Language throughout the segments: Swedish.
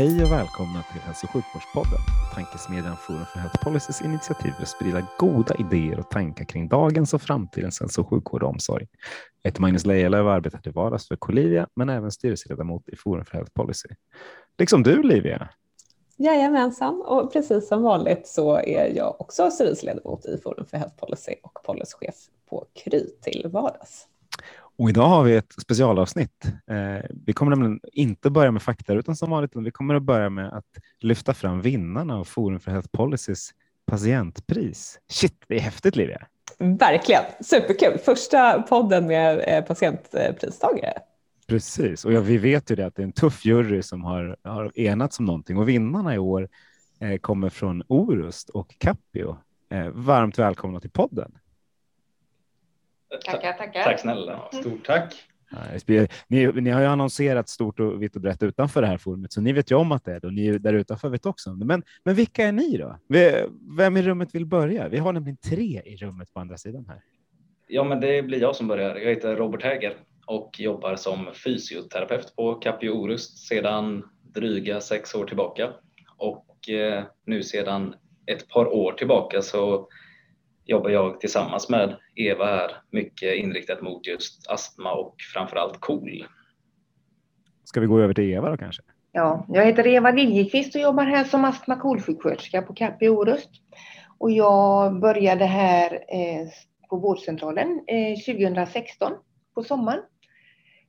Hej och välkomna till Hälso och sjukvårdspodden, tankesmedjan Forum för Health Policys initiativ för att sprida goda idéer och tankar kring dagens och framtidens hälso och sjukvård och omsorg. Jag heter Magnus Lejelöw och arbetar till vardags för Colivia, men även styrelseledamot i Forum för Health Policy. Liksom du, Livia. Jajamensan, och precis som vanligt så är jag också styrelseledamot i Forum för Health Policy och policychef på Kry till vardags. Och idag har vi ett specialavsnitt. Eh, vi kommer nämligen inte börja med fakta utan som vanligt, vi kommer att börja med att lyfta fram vinnarna av Forum för Health Policys patientpris. Shit, det är häftigt Livia. Verkligen, superkul. Första podden med eh, patientpristagare. Precis, och ja, vi vet ju det att det är en tuff jury som har, har enats om någonting och vinnarna i år eh, kommer från Orust och Capio. Eh, varmt välkomna till podden. Tackar, tackar. Tack snälla. Stort tack. Ni, ni, har ju annonserat stort och vitt och brett utanför det här forumet, så ni vet ju om att det är det och ni där utanför vet också om det. Men, men vilka är ni då? Vem i rummet vill börja? Vi har nämligen tre i rummet på andra sidan här. Ja, men det blir jag som börjar. Jag heter Robert Häger och jobbar som fysioterapeut på Capio Orust sedan dryga sex år tillbaka. Och eh, nu sedan ett par år tillbaka så jobbar jag tillsammans med Eva här mycket inriktat mot just astma och framförallt KOL. Ska vi gå över till Eva då kanske? Ja, jag heter Eva Liljekvist och jobbar här som astma KOL-sjuksköterska på Capio Orust. Och jag började här eh, på vårdcentralen eh, 2016 på sommaren.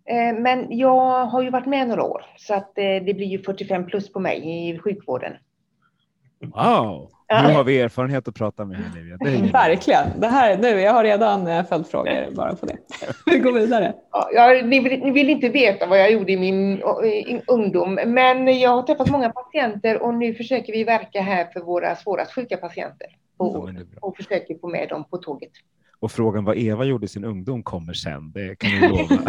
Eh, men jag har ju varit med några år så att eh, det blir ju 45 plus på mig i sjukvården. Wow! Nu har vi erfarenhet att prata med här Livia. Det Verkligen. Det här, nu, jag har redan eh, följdfrågor bara på det. Vi går vidare. Ja, ni, vill, ni vill inte veta vad jag gjorde i min i ungdom, men jag har träffat många patienter och nu försöker vi verka här för våra svårast sjuka patienter och, och försöker få med dem på tåget. Och frågan vad Eva gjorde i sin ungdom kommer sen, det kan vi lova.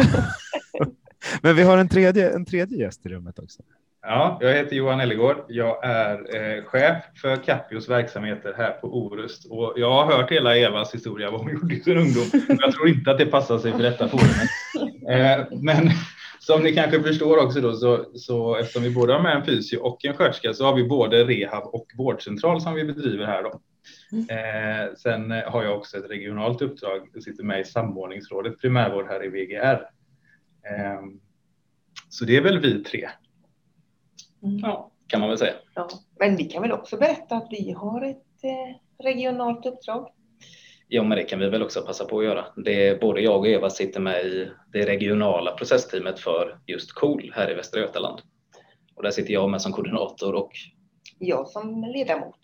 men vi har en tredje, en tredje gäst i rummet också. Ja, jag heter Johan Ellegård. Jag är eh, chef för Capios verksamheter här på Orust och jag har hört hela Evas historia vad hon gjorde i sin ungdom. Jag tror inte att det passar sig för detta forum. Eh, men som ni kanske förstår också då så, så eftersom vi både har med en fysio och en sköterska så har vi både rehab och vårdcentral som vi bedriver här då. Eh, sen har jag också ett regionalt uppdrag. Jag sitter med i samordningsrådet primärvård här i VGR. Eh, så det är väl vi tre. Mm. Ja, kan man väl säga. Ja. Men vi kan väl också berätta att vi har ett eh, regionalt uppdrag. Ja, men det kan vi väl också passa på att göra. Det både jag och Eva sitter med i det regionala processteamet för just KOL här i Västra Götaland. Och där sitter jag med som koordinator och jag som ledamot.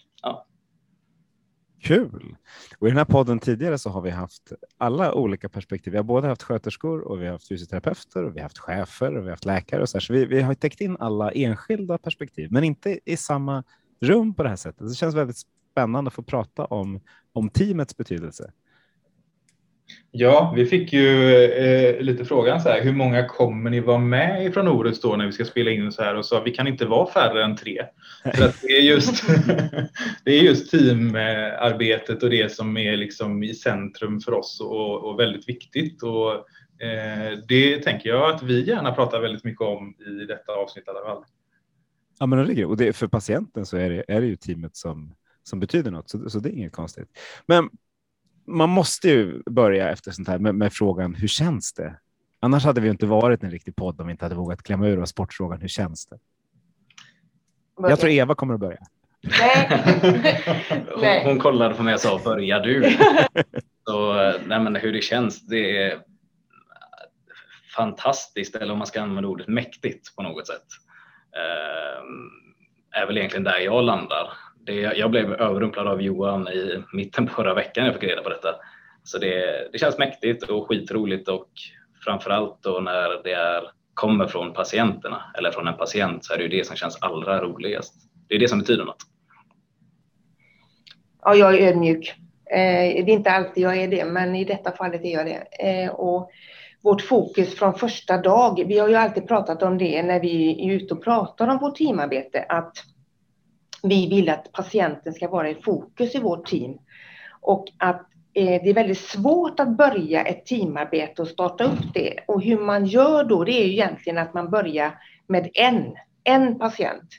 Kul! Och I den här podden tidigare så har vi haft alla olika perspektiv. Vi har både haft sköterskor och vi har haft fysioterapeuter och vi har haft chefer och vi har haft läkare och så, här. så vi, vi, har täckt in alla enskilda perspektiv, men inte i samma rum på det här sättet. Det känns väldigt spännande att få prata om, om teamets betydelse. Ja, vi fick ju eh, lite frågan så här, hur många kommer ni vara med ifrån Orust då när vi ska spela in så här och sa vi kan inte vara färre än tre. För att det är just, det är just teamarbetet och det som är liksom i centrum för oss och, och väldigt viktigt. Och, eh, det tänker jag att vi gärna pratar väldigt mycket om i detta avsnitt i alla fall. Ja, men det är och det, för patienten så är det, är det ju teamet som, som betyder något, så, så det är inget konstigt. Men man måste ju börja efter sånt här med, med, frågan hur känns det? Annars hade vi inte varit en riktig podd om vi inte hade vågat klämma ur oss sportfrågan. Hur känns det? Börja. Jag tror Eva kommer att börja. Nej. hon, hon kollade på mig och sa börja du. Så, nej, men hur det känns, det är fantastiskt eller om man ska använda ordet mäktigt på något sätt. Är väl egentligen där jag landar det, jag blev överrumplad av Johan i mitten på förra veckan när jag fick reda på detta. Så det, det känns mäktigt och skitroligt och framförallt då när det är, kommer från patienterna eller från en patient så är det ju det som känns allra roligast. Det är det som betyder något. Ja, jag är ödmjuk. Eh, det är inte alltid jag är det, men i detta fallet är jag det. Eh, och vårt fokus från första dag, vi har ju alltid pratat om det när vi är ute och pratar om vårt teamarbete, att vi vill att patienten ska vara i fokus i vårt team. Och att eh, det är väldigt svårt att börja ett teamarbete och starta upp det. Och hur man gör då, det är ju egentligen att man börjar med en, en patient.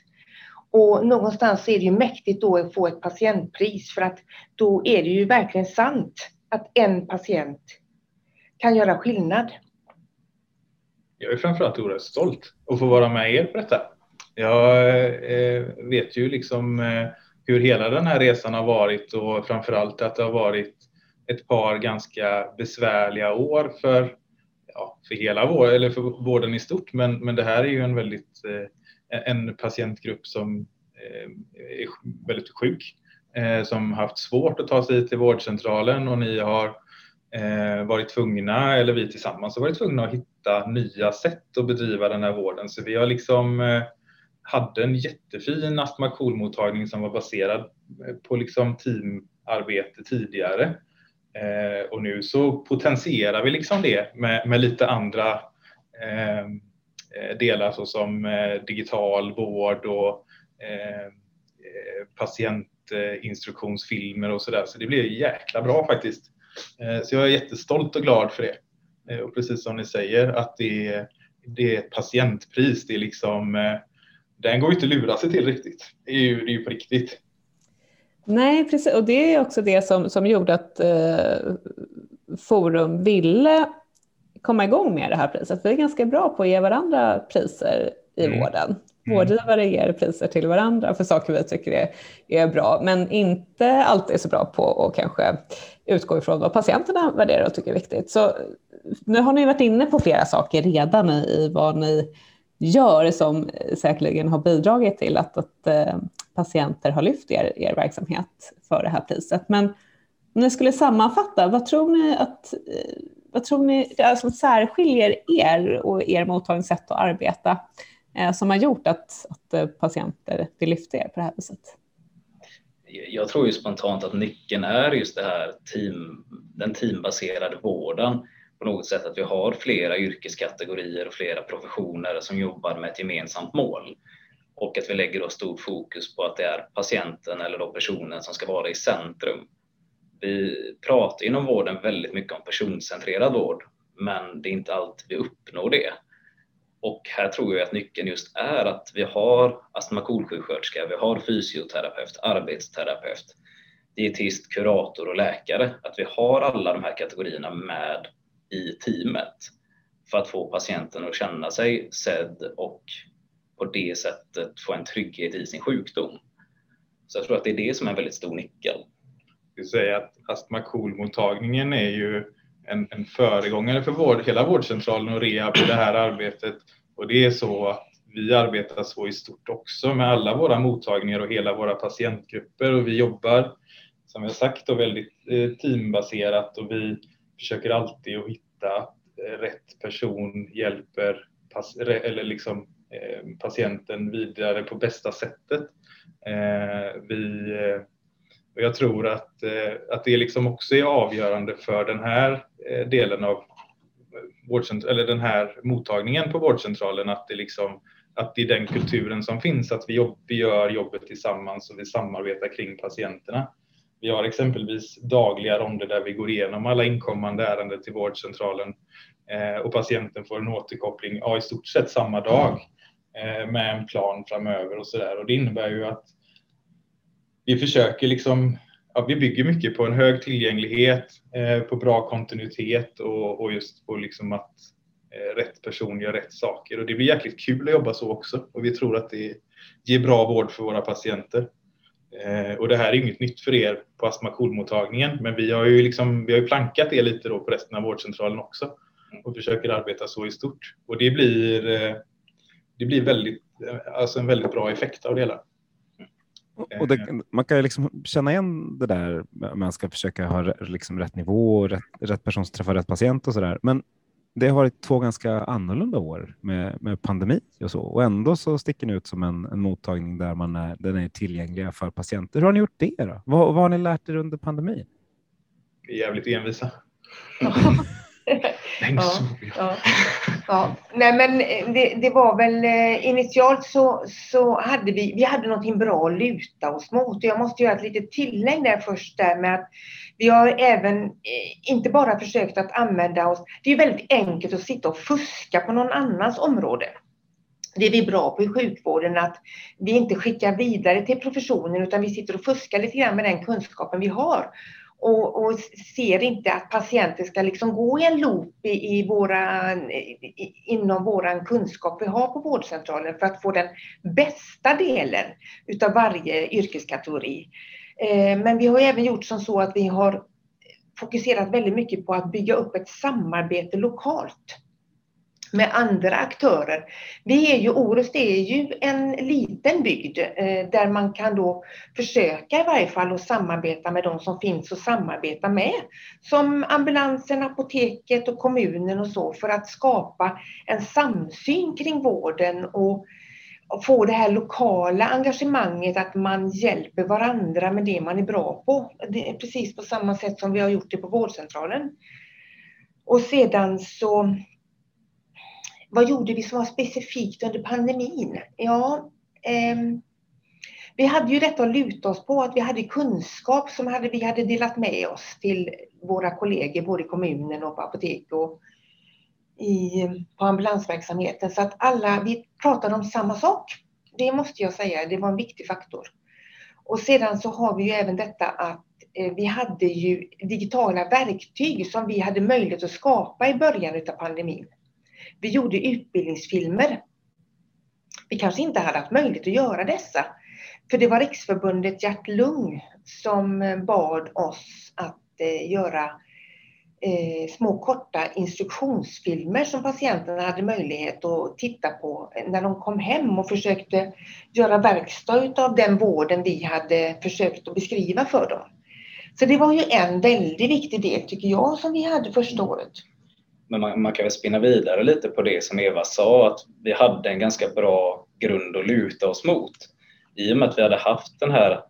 Och någonstans är det ju mäktigt då att få ett patientpris för att då är det ju verkligen sant att en patient kan göra skillnad. Jag är framförallt oerhört stolt att få vara med er på detta. Jag eh, vet ju liksom eh, hur hela den här resan har varit och framförallt att det har varit ett par ganska besvärliga år för, ja, för hela vår, eller för vården i stort. Men, men det här är ju en väldigt eh, en patientgrupp som är väldigt sjuk, som haft svårt att ta sig till vårdcentralen och ni har varit tvungna, eller vi tillsammans har varit tvungna att hitta nya sätt att bedriva den här vården. Så vi har liksom hade en jättefin astma KOL-mottagning som var baserad eh, på liksom teamarbete tidigare. Eh, och nu så potentierar vi liksom det med, med lite andra eh, eh delar såsom eh, digital vård och eh, eh, patientinstruktionsfilmer och sådär. Så det blir jäkla bra faktiskt. Eh, så jag är jättestolt och glad för det. Eh, och precis som ni säger att det är, det är ett patientpris. Det är liksom den går ju inte att lura sig till riktigt. Det är ju, det är ju på riktigt. Nej, precis. Och det är också det som, som gjorde att eh, Forum ville komma igång med det här priset. Vi är ganska bra på att ge varandra priser i mm. vården. Mm. Vårdgivare ger priser till varandra för saker vi tycker är, är bra, men inte alltid så bra på att kanske utgå ifrån vad patienterna värderar och tycker är viktigt. Så nu har ni varit inne på flera saker redan i, i vad ni gör som eh, säkerligen har bidragit till att, att eh, patienter har lyft er, er verksamhet för det här priset. Men om ni skulle sammanfatta, vad tror ni att eh, vad tror ni alltså, särskiljer er och er mottagningssätt att arbeta eh, som har gjort att, att eh, patienter vill lyfta er på det här viset? Jag tror ju spontant att nyckeln är just det här team, den teambaserade vården på något sätt att vi har flera yrkeskategorier och flera professioner som jobbar med ett gemensamt mål och att vi lägger då stort fokus på att det är patienten eller då personen som ska vara i centrum. Vi pratar inom vården väldigt mycket om personcentrerad vård, men det är inte alltid vi uppnår det. Och här tror jag att nyckeln just är att vi har astma vi har fysioterapeut, arbetsterapeut, dietist, kurator och läkare. Att vi har alla de här kategorierna med i teamet för att få patienten att känna sig sedd och på det sättet få en trygghet i sin sjukdom. Så jag tror att det är det som är en väldigt stor nyckel. Du säger att Astma KOL-mottagningen är ju en, en föregångare för vård, hela vårdcentralen och rehab i det här arbetet. Och det är så att vi arbetar så i stort också med alla våra mottagningar och hela våra patientgrupper och vi jobbar som jag sagt då väldigt eh, teambaserat och vi försöker alltid att hitta eh, rätt person hjälper eller liksom, eh, patienten vidare på bästa sättet. Eh, vi, eh, och jag tror att, eh, att det liksom också är avgörande för den här delen av eller den här mottagningen på vårdcentralen att det liksom att det är den kulturen som finns, att vi, jobb, vi gör jobbet tillsammans och vi samarbetar kring patienterna. Vi har exempelvis dagliga ronder där vi går igenom alla inkommande ärenden till vårdcentralen eh, och patienten får en återkoppling ja, i stort sett samma dag eh, med en plan framöver och så där. Och det innebär ju att vi försöker liksom, ja, vi bygger mycket på en hög tillgänglighet, eh, på bra kontinuitet och, och just på liksom att rätt person gör rätt saker. Och det blir jäkligt kul att jobba så också och vi tror att det ger bra vård för våra patienter. Eh, och det här är inget nytt för er på astma mottagningen men vi har ju liksom, vi har ju plankat det lite då på resten av vårdcentralen också och försöker arbeta så i stort. Och det blir, eh, det blir väldigt, eh, alltså en väldigt bra effekt av det hela. Och det, man kan ju liksom känna igen det där, man ska försöka ha liksom rätt nivå rätt, rätt person som träffar rätt patient och så där. Men det har varit två ganska annorlunda år med, med pandemi och så och ändå så sticker ni ut som en, en mottagning där man är, den är tillgängliga för patienter. Hur har ni gjort det då? Vad, vad har ni lärt er under pandemin? Vi är jävligt envisa. ja, ja, ja. Nej, men det, det, var väl eh, initialt så, så hade vi, vi hade någonting bra att luta oss mot. Jag måste göra ett litet tillägg där först där med att vi har även eh, inte bara försökt att använda oss. Det är väldigt enkelt att sitta och fuska på någon annans område. Det är vi bra på i sjukvården att vi inte skickar vidare till professionen utan vi sitter och fuskar lite grann med den kunskapen vi har och, och, ser inte att patienter ska liksom gå i en loop i, i våra, i, inom vår kunskap vi har på vårdcentralen för att få den bästa delen utav varje yrkeskategori. Eh, men vi har även gjort som så att vi har fokuserat väldigt mycket på att bygga upp ett samarbete lokalt med andra aktörer. Vi är ju, Orust är ju en liten bygd eh, där man kan då försöka i varje fall att samarbeta med de som finns att samarbeta med. Som ambulansen, apoteket och kommunen och så för att skapa en samsyn kring vården och få det här lokala engagemanget att man hjälper varandra med det man är bra på. Det är precis på samma sätt som vi har gjort det på vårdcentralen. Och sedan så vad gjorde vi som var specifikt under pandemin? Ja, eh, vi hade ju detta att luta oss på, att vi hade kunskap som hade, vi hade delat med oss till våra kollegor både i kommunen och på apotek och i, på ambulansverksamheten. Så att alla, vi pratade om samma sak. Det måste jag säga, det var en viktig faktor. Och sedan så har vi ju även detta att eh, vi hade ju digitala verktyg som vi hade möjlighet att skapa i början av pandemin. Vi gjorde utbildningsfilmer. Vi kanske inte hade haft möjlighet att göra dessa. För det var Riksförbundet Hjärt-Lung som eh, bad oss att eh, göra eh, små korta instruktionsfilmer som patienterna hade möjlighet att titta på när de kom hem och försökte göra verkstad av den vården vi hade försökt att beskriva för dem. Så det var ju en väldigt viktig del tycker jag som vi hade första året. Men man, man, kan väl spinna vidare lite på det som Eva sa, att vi hade en ganska bra grund att luta oss mot. I och med att vi hade haft den här,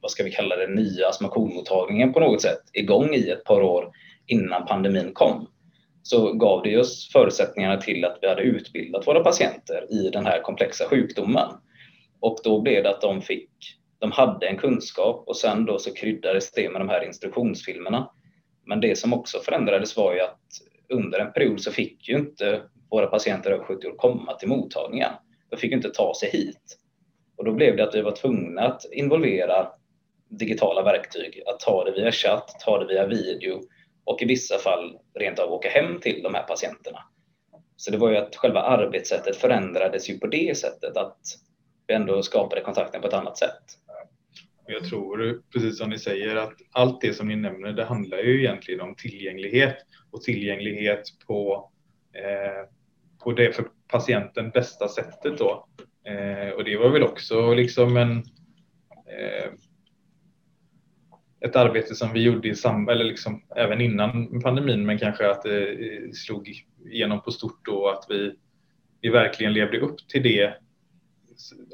vad ska vi kalla det, nya astmakonmottagningen på något sätt igång i ett par år innan pandemin kom, så gav det oss förutsättningarna till att vi hade utbildat våra patienter i den här komplexa sjukdomen. Och då blev det att de fick, de hade en kunskap och sen då så kryddades det med de här instruktionsfilmerna. Men det som också förändrades var ju att under en period så fick ju inte våra patienter över 70 år komma till mottagningen. De fick inte ta sig hit. Och då blev det att vi var tvungna att involvera digitala verktyg, att ta det via chatt, ta det via video och i vissa fall rent av åka hem till de här patienterna. Så det var ju att själva arbetssättet förändrades ju på det sättet att vi ändå skapade kontakten på ett annat sätt. Jag tror, precis som ni säger, att allt det som ni nämner, det handlar ju egentligen om tillgänglighet och tillgänglighet på, eh, på det för patienten bästa sättet då. Eh, och det var väl också liksom en eh, ett arbete som vi gjorde i sam eller liksom även innan pandemin, men kanske att det slog igenom på stort då att vi, vi verkligen levde upp till det.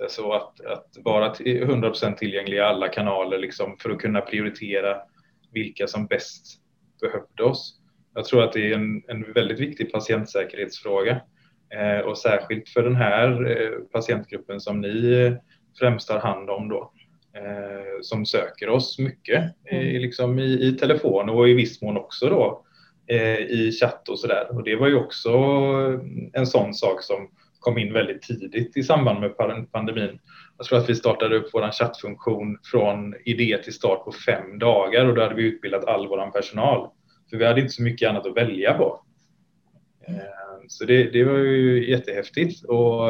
Så att, att vara 100% tillgängliga i alla kanaler liksom för att kunna prioritera vilka som bäst behövde oss. Jag tror att det är en, en väldigt viktig patientsäkerhetsfråga eh, och särskilt för den här eh, patientgruppen som ni eh, främst har hand om då eh, som söker oss mycket mm. i, liksom i, i, telefon och i viss mån också då eh, i chatt och sådär. Och det var ju också en sån sak som kom in väldigt tidigt i samband med pandemin. Jag tror att vi startade upp vår chattfunktion från idé till start på fem dagar och då hade vi utbildat all vår personal. För vi hade inte så mycket annat att välja på. Eh, så det, det var ju jättehäftigt och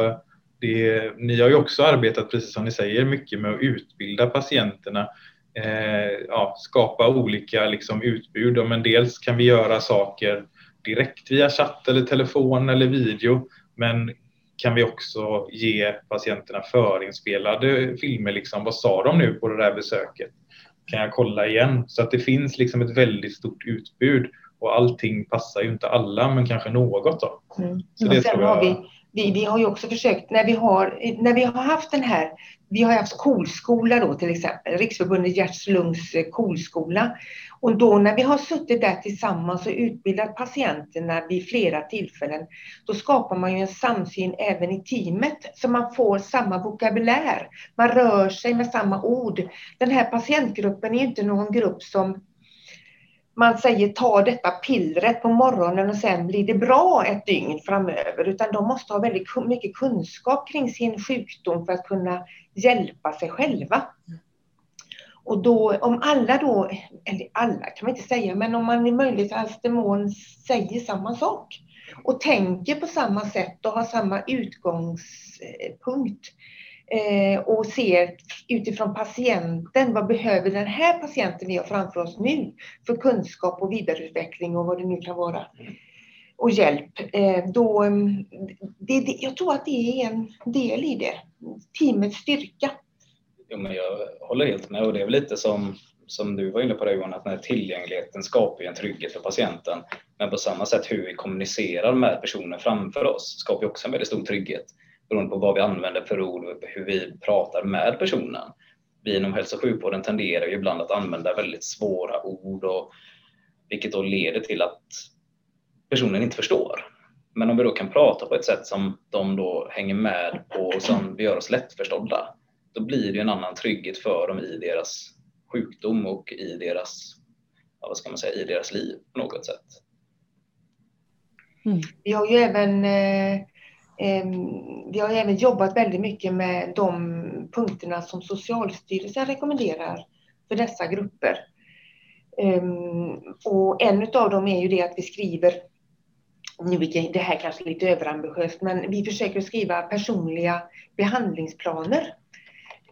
det, ni har ju också arbetat, precis som ni säger, mycket med att utbilda patienterna. Eh, ja, skapa olika liksom, utbud. Men dels kan vi göra saker direkt via chatt eller telefon eller video. Men kan vi också ge patienterna förinspelade filmer. Liksom, vad sa de nu på det där besöket? Kan jag kolla igen? Så att det finns liksom ett väldigt stort utbud och allting passar ju inte alla, men kanske något. Då. Mm. Så det tror jag... vi, vi, vi har ju också försökt när vi har, när vi har haft den här vi har haft KOL-skola då till exempel, Riksförbundet hjärt-lungs eh, KOL-skola. Och då när vi har suttit där tillsammans och utbildat patienterna vid flera tillfällen, då skapar man ju en samsyn även i teamet så man får samma vokabulär. Man rör sig med samma ord. Den här patientgruppen är inte någon grupp som man säger ta detta pillret på morgonen och sen blir det bra ett dygn framöver, utan de måste ha väldigt mycket kunskap kring sin sjukdom för att kunna hjälpa sig själva. Och då, om alla då, eller alla kan man inte säga, men om man i möjligaste mån säger samma sak och tänker på samma sätt och har samma utgångspunkt eh, Eh, och ser utifrån patienten, vad behöver den här patienten vi har framför oss nu för kunskap och vidareutveckling och vad det nu kan vara och hjälp. Eh, då, mm, det, det, jag tror att det är en del i det, teamets styrka. Jo, men jag håller helt med och det är väl lite som, som du var inne på det Johan, att den här tillgängligheten skapar en trygghet för patienten. Men på samma sätt hur vi kommunicerar med personen framför oss skapar också en väldigt stor trygghet beroende på vad vi använder för ord och hur vi pratar med personen. Vi inom hälso och sjukvården tenderar ju ibland att använda väldigt svåra ord och vilket då leder till att personen inte förstår. Men om vi då kan prata på ett sätt som de då hänger med på och som vi gör oss lättförstådda, då blir det en annan trygghet för dem i deras sjukdom och i deras, ja, vad ska man säga, i deras liv på något sätt. Mm. Vi har ju även eh, Ehm, vi har även jobbat väldigt mycket med de punkterna som Socialstyrelsen rekommenderar för dessa grupper. Ehm, och en av dem är ju det att vi skriver nu det här kanske är lite överambitiöst, men vi försöker skriva personliga behandlingsplaner.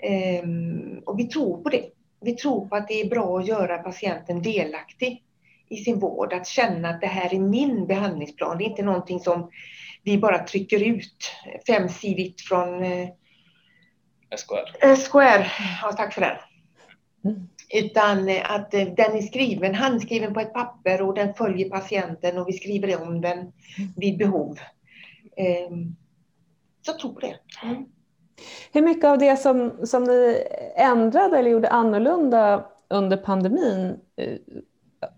Ehm, och vi tror på det. Vi tror på att det är bra att göra patienten delaktig i sin vård, att känna att det här är min behandlingsplan. Det är inte någonting som vi bara trycker ut femsidigt från eh, SKR. SKR. Ja, tack för det. Mm. Utan eh, att eh, den är skriven, handskriven på ett papper och den följer patienten och vi skriver om den vid behov. Ehm, så jag tror det. Mm. Hur mycket av det som, som ni ändrade eller gjorde annorlunda under pandemin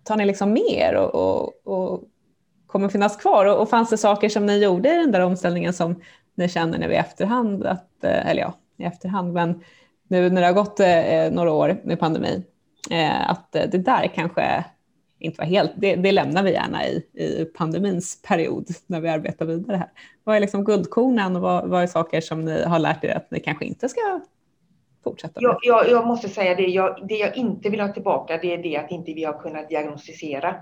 tar ni liksom med och, och, och kommer finnas kvar? Och, och fanns det saker som ni gjorde i den där omställningen som ni känner nu i efterhand, att, eh, eller ja, i efterhand, men nu när det har gått eh, eh några år med pandemin, eh, att eh, det där kanske inte var helt, det, det lämnar vi gärna i, i pandemins period när vi arbetar vidare här. Vad är liksom guldkornen och vad, vad är saker som ni har lärt er att ni kanske inte ska fortsätta med? Jag, jag, jag måste säga det jag, det jag inte vill ha tillbaka det är det att inte vi har kunnat diagnostisera.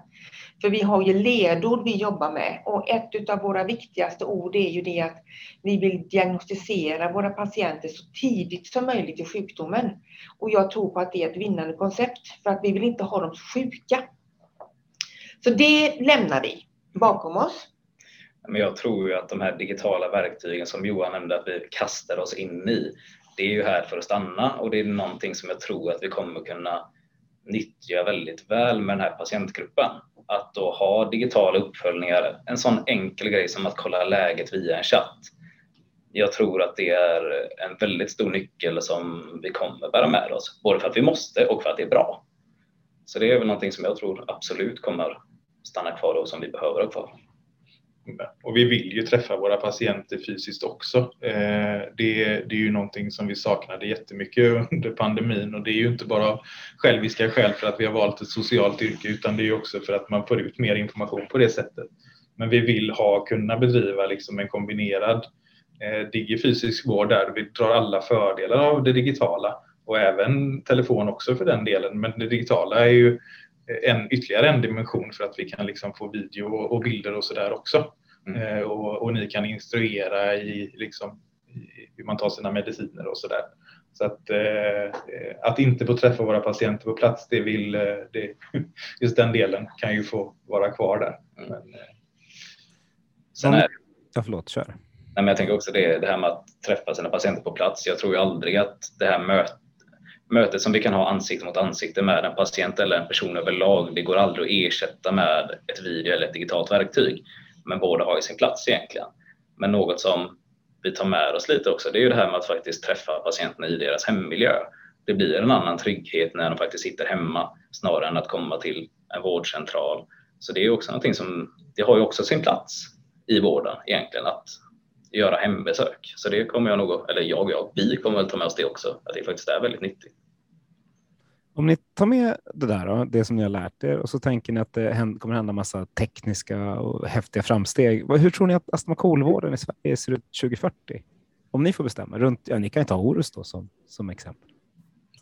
För vi har ju ledord vi jobbar med och ett av våra viktigaste ord är ju det att vi vill diagnostisera våra patienter så tidigt som möjligt i sjukdomen. Och jag tror på att det är ett vinnande koncept för att vi vill inte ha dem sjuka. Så det lämnar vi bakom oss. Men jag tror ju att de här digitala verktygen som Johan nämnde att vi kastar oss in i, det är ju här för att stanna och det är någonting som jag tror att vi kommer kunna nyttja väldigt väl med den här patientgruppen. Att då ha digitala uppföljningar, en sån enkel grej som att kolla läget via en chatt. Jag tror att det är en väldigt stor nyckel som vi kommer bära med oss, både för att vi måste och för att det är bra. Så det är väl någonting som jag tror absolut kommer stanna kvar och som vi behöver ha kvar. Och vi vill ju träffa våra patienter fysiskt också. Eh, det, det är ju någonting som vi saknade jättemycket under pandemin och det är ju inte bara själviska skäl för att vi har valt ett socialt yrke utan det är ju också för att man får ut mer information på det sättet. Men vi vill ha, kunna bedriva liksom en kombinerad eh, digifysisk vård där vi drar alla fördelar av det digitala och även telefon också för den delen. Men det digitala är ju en, ytterligare en dimension för att vi kan liksom få video och bilder och sådär också. Mm. Eh, och, och, ni kan instruera i, liksom, i hur man tar sina mediciner och sådär. Så att, eh, att inte få träffa våra patienter på plats, det vill, eh, det, just den delen kan ju få vara kvar där. Mm. Men, eh, sen är... Ja, förlåt, kör. Nej, men jag tänker också det, det här med att träffa sina patienter på plats. Jag tror ju aldrig att det här mötet mötet som vi kan ha ansikte mot ansikte med en patient eller en person överlag, det går aldrig att ersätta med ett video eller ett digitalt verktyg. Men båda har ju sin plats egentligen. Men något som vi tar med oss lite också, det är ju det här med att faktiskt träffa patienterna i deras hemmiljö. Det blir en annan trygghet när de faktiskt sitter hemma snarare än att komma till en vårdcentral. Så det är också någonting som, det har ju också sin plats i vården egentligen att göra hembesök. Så det kommer jag nog, eller jag, jag, vi kommer väl ta med oss det också, att det faktiskt är väldigt nyttigt. Om ni tar med det där, då, det som ni har lärt er och så tänker ni att det kommer hända massa tekniska och häftiga framsteg. Hur tror ni att astma i Sverige ser ut 2040? Om ni får bestämma. Runt, ja, ni kan ju ta Orust då som, som exempel.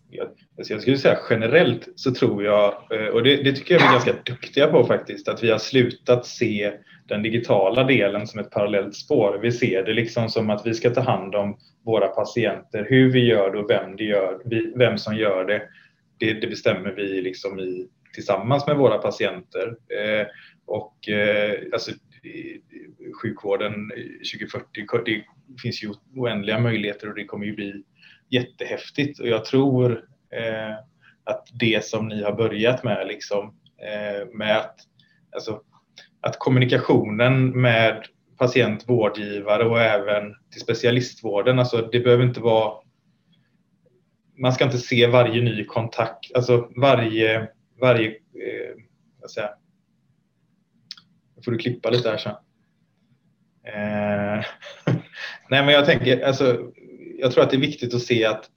Jag, alltså jag skulle säga generellt så tror jag, eh, och det, det, tycker jag vi är ganska duktiga på faktiskt, att vi har slutat se den digitala delen som ett parallellt spår. Vi ser det liksom som att vi ska ta hand om våra patienter, hur vi gör det och vem, det gör, vem som gör det det, det bestämmer vi liksom i, tillsammans med våra patienter. Eh, och eh, alltså, sjukvården eh, 2040, det finns ju oändliga möjligheter och det kommer ju bli jättehäftigt och jag tror eh, att det som ni har börjat med liksom eh, med att, alltså, att kommunikationen med patient, vårdgivare och även till specialistvården, alltså det behöver inte vara man ska inte se varje ny kontakt, alltså varje, varje, eh, vad säger jag, får du klippa lite här sen. Eh, nej men jag tänker, alltså, jag tror att det är viktigt att se att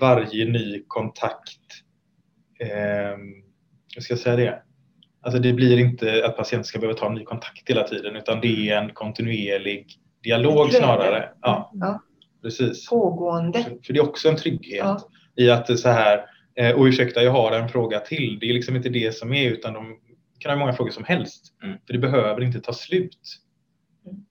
varje ny kontakt, eh, hur ska jag säga det? Alltså det blir inte att patienten ska behöva ta en ny kontakt hela tiden utan det är en kontinuerlig dialog snarare. Ja, ja. Precis. Pågående. För, för det är också en trygghet. Ja i att det är så här, eh, och ursäkta jag har en fråga till. Det är liksom inte det som är utan de kan ha många frågor som helst. Mm. För det behöver inte ta slut.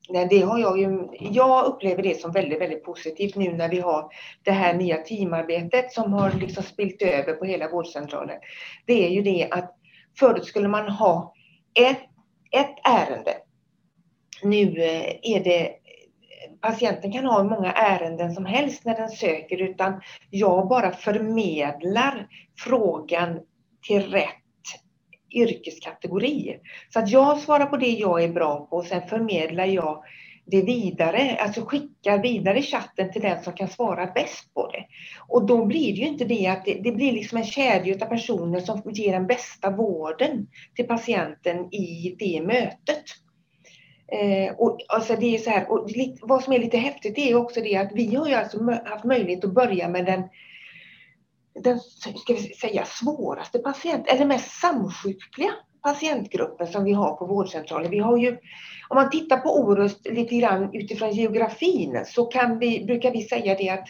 Nej, det har jag ju. Jag upplever det som väldigt, väldigt positivt nu när vi har det här nya teamarbetet som har liksom spilt över på hela vårdcentralen. Det är ju det att förut skulle man ha ett, ett ärende. Nu eh, är det patienten kan ha hur många ärenden som helst när den söker utan jag bara förmedlar frågan till rätt yrkeskategori. Så att jag svarar på det jag är bra på och sen förmedlar jag det vidare, alltså skickar vidare chatten till den som kan svara bäst på det. Och då blir det ju inte det att det, det blir liksom en kedja av personer som ger den bästa vården till patienten i det mötet. Eh, och, alltså det är så här, och vad som är lite häftigt är också det att vi har ju alltså haft möjlighet att börja med den, den ska vi säga, svåraste patient, eller mest samsjukliga patientgruppen som vi har på vårdcentralen. Vi har ju, om man tittar på Orust lite grann utifrån geografin så kan vi, brukar vi säga det att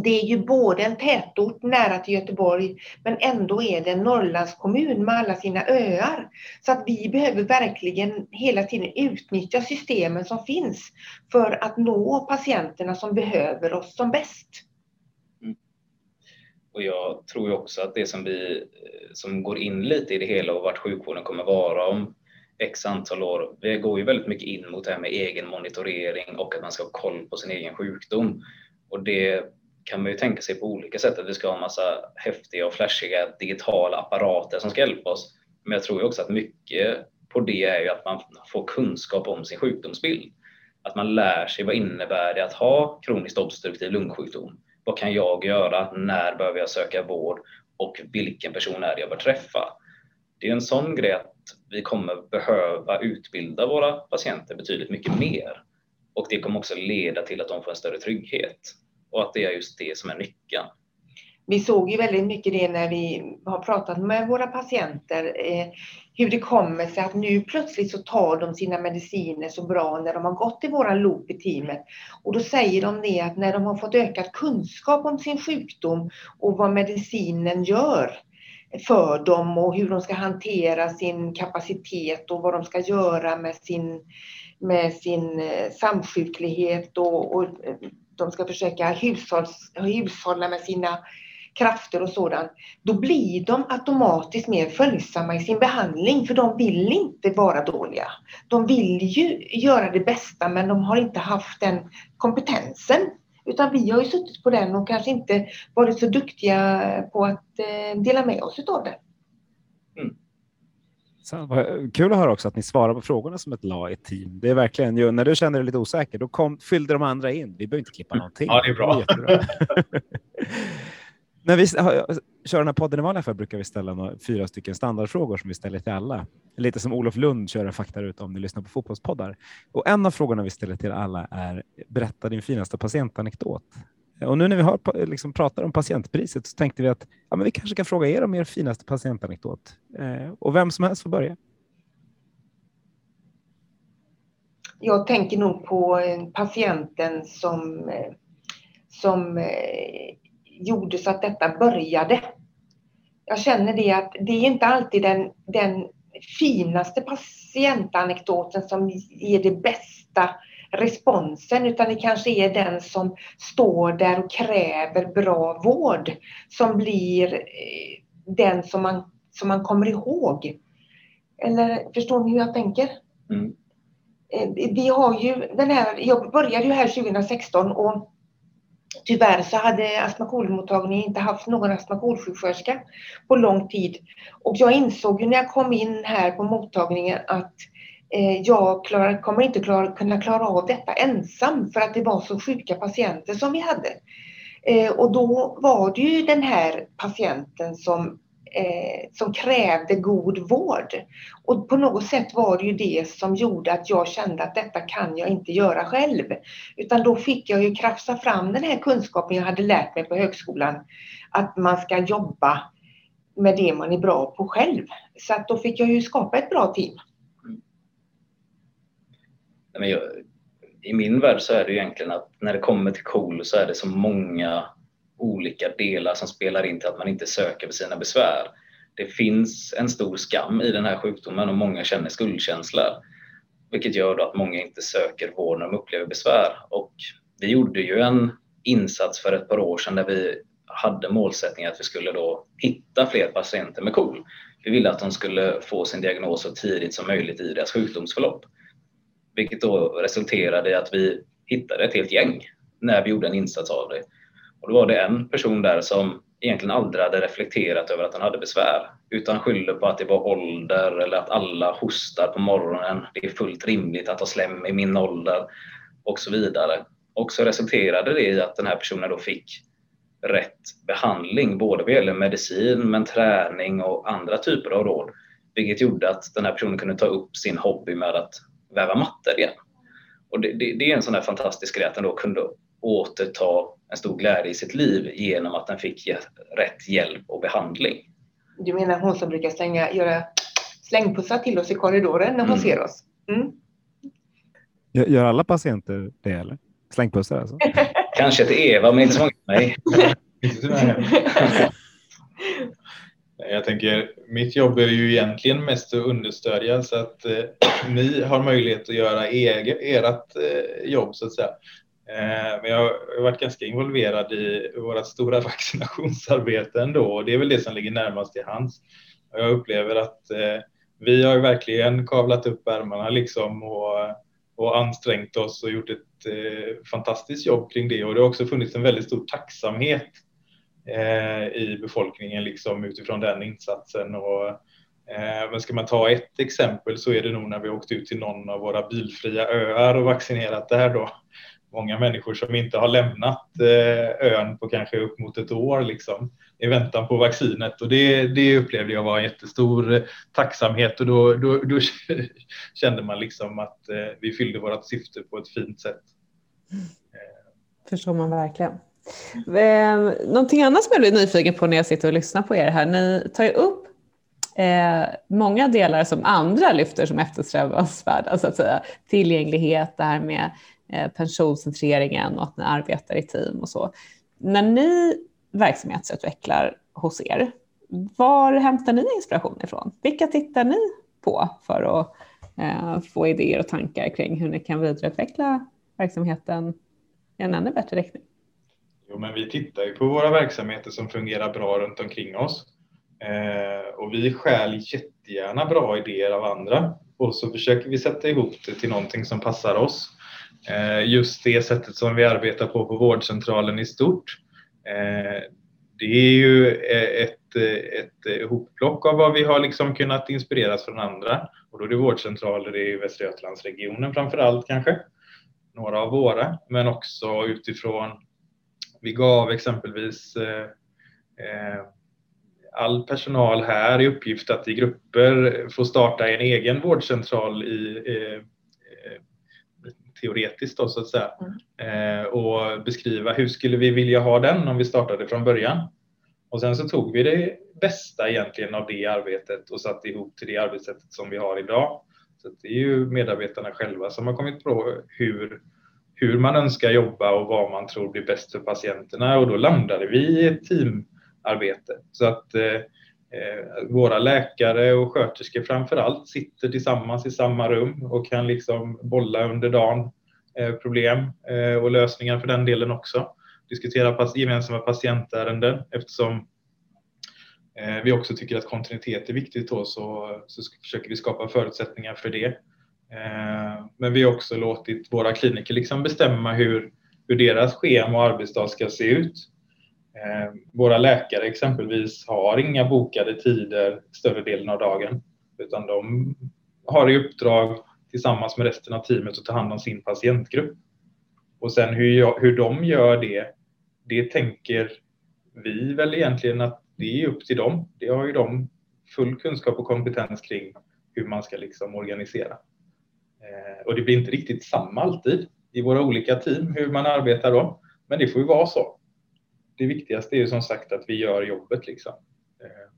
det är ju både en tätort nära till Göteborg men ändå är det en Norrlandskommun med alla sina öar. Så att vi behöver verkligen hela tiden utnyttja systemen som finns för att nå patienterna som behöver oss som bäst. Mm. Och jag tror också att det som, vi, eh, som går in lite i det hela och vart sjukvården kommer vara om x antal år. Vi går ju väldigt mycket in mot det här med egen monitorering och att man ska ha koll på sin egen sjukdom. Och det kan man ju tänka sig på olika sätt att vi ska ha en massa häftiga och flashiga digitala apparater som ska hjälpa oss. Men jag tror också att mycket på det är ju att man får kunskap om sin sjukdomsbild. Att man lär sig vad innebär det att ha kroniskt obstruktiv lungsjukdom? Vad kan jag göra? När behöver jag söka vård? Och vilken person är det jag bör träffa? Det är en sån grej att vi kommer behöva utbilda våra patienter betydligt mycket mer. Och det kommer också leda till att de får en större trygghet och att det är just det som är nyckeln. Vi såg ju väldigt mycket det när vi har pratat med våra patienter, eh, hur det kommer sig att nu plötsligt så tar de sina mediciner så bra när de har gått i våran loop i teamet. Och då säger de det att när de har fått ökad kunskap om sin sjukdom och vad medicinen gör för dem och hur de ska hantera sin kapacitet och vad de ska göra med sin, med sin eh, samsjuklighet och, och eh, de ska försöka hushålla med sina krafter och sådant, då blir de automatiskt mer följsamma i sin behandling för de vill inte vara dåliga. De vill ju göra det bästa men de har inte haft den kompetensen. Utan vi har ju suttit på den och kanske inte varit så duktiga på att eh, dela med oss av det. Mm kul att höra också att ni svarar på frågorna som ett lag, ett team. Det är verkligen, när du känner dig lite osäker, då kom, fyllde de andra in. Vi behöver inte klippa mm. någonting. Ja, det är bra. när vi kör den här podden i vanliga fall brukar vi ställa några, fyra stycken standardfrågor som vi ställer till alla. Lite som Olof Lund kör en faktaruta om ni lyssnar på fotbollspoddar. Och en av frågorna vi ställer till alla är berätta din finaste patientanekdot. Eh, och nu när vi har, liksom, pratar om patientpriset så tänkte vi att ja, men vi kanske kan fråga er om er finaste patientanekdot. Eh, och vem som helst får börja. Jag tänker nog på eh, patienten som, eh, som eh, gjorde så att detta började. Jag känner det att det är inte alltid den, den finaste patientanekdoten som ger det bästa responsen utan det kanske är den som står där och kräver bra vård som blir eh, den som man, som man kommer ihåg. Eller förstår ni hur jag tänker? Mm. Eh, vi har ju den här, jag började ju här 2016 och Tyvärr så hade astmakolmottagningen inte haft någon astmakolsjuksköterska på lång tid. Och jag insåg ju när jag kom in här på mottagningen att Eh, jag klar, kommer inte klar, kunna klara av detta ensam för att det var så sjuka patienter som vi hade. Eh, och då var det ju den här patienten som, eh, som krävde god vård. Och på något sätt var det ju det som gjorde att jag kände att detta kan jag inte göra själv. Utan då fick jag ju krafsa fram den här kunskapen jag hade lärt mig på högskolan. Att man ska jobba med det man är bra på själv. Så att då fick jag ju skapa ett bra team men jag, I min värld så är det egentligen att när det kommer till KOL så är det så många olika delar som spelar in till att man inte söker för sina besvär. Det finns en stor skam i den här sjukdomen och många känner skuldkänslor. Vilket gör att många inte söker vård när de upplever besvär. Och vi gjorde ju en insats för ett par år sedan där vi hade målsättningen att vi skulle då hitta fler patienter med KOL. Vi ville att de skulle få sin diagnos så tidigt som möjligt i deras sjukdomsförlopp. Vilket då resulterade i att vi hittade ett helt gäng när vi gjorde en insats av det. Och då var det en person där som egentligen aldrig hade reflekterat över att han hade besvär utan skyllde på att det var ålder eller att alla hostar på morgonen. Det är fullt rimligt att ha slem i min ålder och så vidare. Och så resulterade det i att den här personen då fick rätt behandling, både vad gäller medicin, men träning och andra typer av råd. Vilket gjorde att den här personen kunde ta upp sin hobby med att väva mattor igen. Och det, det, det är en sån där fantastisk grej att den då kunde återta en stor glädje i sitt liv genom att den fick rätt hjälp och behandling. Du menar hon som brukar slänga, göra slängpussar till oss i korridoren när hon mm. ser oss? Mm. Gör alla patienter det eller? Slängpussar alltså? Kanske till Eva men inte så många till mig. Jag tänker, mitt jobb är ju egentligen mest att understödja så att eh, ni har möjlighet att göra ert eh, jobb så att säga. Eh, men jag har varit ganska involverad i vårt stora vaccinationsarbete ändå och det är väl det som ligger närmast till hands. Jag upplever att eh, vi har verkligen kavlat upp ärmarna liksom och, och ansträngt oss och gjort ett eh, fantastiskt jobb kring det och det har också funnits en väldigt stor tacksamhet Eh, i befolkningen liksom utifrån den insatsen. Och, eh, men ska man ta ett exempel så är det nog när vi åkt ut till någon av våra bilfria öar och vaccinerat där då. Många människor som inte har lämnat eh, ön på kanske upp mot ett år liksom i väntan på vaccinet och det, det upplevde jag var en jättestor tacksamhet och då, då, då kände man liksom att eh, vi fyllde vårt syfte på ett fint sätt. Mm. Förstår man verkligen. Eh, någonting annat som jag blir nyfiken på när jag sitter och lyssnar på er här. Ni tar ju upp eh, många delar som andra lyfter som eftersträvansvärda, så alltså att säga. Tillgänglighet, det här med eh, pensionscentreringen och att ni arbetar i team och så. När ni verksamhetsutvecklar hos er, var hämtar ni inspiration ifrån? Vilka tittar ni på för att eh, få idéer och tankar kring hur ni kan vidareutveckla verksamheten i en ännu bättre riktning? Jo, men vi tittar ju på våra verksamheter som fungerar bra runt omkring oss. Eh, och vi stjäl jättegärna bra idéer av andra och så försöker vi sätta ihop det till någonting som passar oss. Eh, just det sättet som vi arbetar på på vårdcentralen i stort. Eh, det är ju eh, ett, eh, ett hopplock av vad vi har liksom kunnat inspireras från andra och då är det vårdcentraler i Västra Götalandsregionen framför allt kanske. Några av våra, men också utifrån vi gav exempelvis eh, all personal här i uppgift att i grupper få starta en egen vårdcentral i eh, teoretiskt då, så att säga mm. eh, och beskriva hur skulle vi vilja ha den om vi startade från början. Och sen så tog vi det bästa egentligen av det arbetet och satte ihop till det arbetssättet som vi har idag. Så det är ju medarbetarna själva som har kommit på hur, hur man önskar jobba och vad man tror blir bäst för patienterna och då landade vi i ett teamarbete. Så att eh, eh våra läkare och sköterskor framför allt sitter tillsammans i samma rum och kan liksom bolla under dagen eh, problem eh, och lösningar för den delen också. Diskutera gemensamma patientärenden eftersom eh, vi också tycker att kontinuitet är viktigt då, så, så försöker vi skapa förutsättningar för det. Eh, men vi har också låtit våra kliniker liksom bestämma hur, hur deras schema och arbetsdag ska se ut eh, våra läkare exempelvis har inga bokade tider större delen av dagen utan de har i uppdrag tillsammans med resten av teamet att ta hand om sin patientgrupp. Och sen hur, jag, hur de gör det, det tänker vi väl egentligen att det är upp till dem. Det har ju de full kunskap och kompetens kring hur man ska liksom organisera. Eh, och det blir inte riktigt samma alltid i våra olika team hur man arbetar då, men det får ju vara så det viktigaste är ju som sagt att vi gör jobbet liksom. Eh,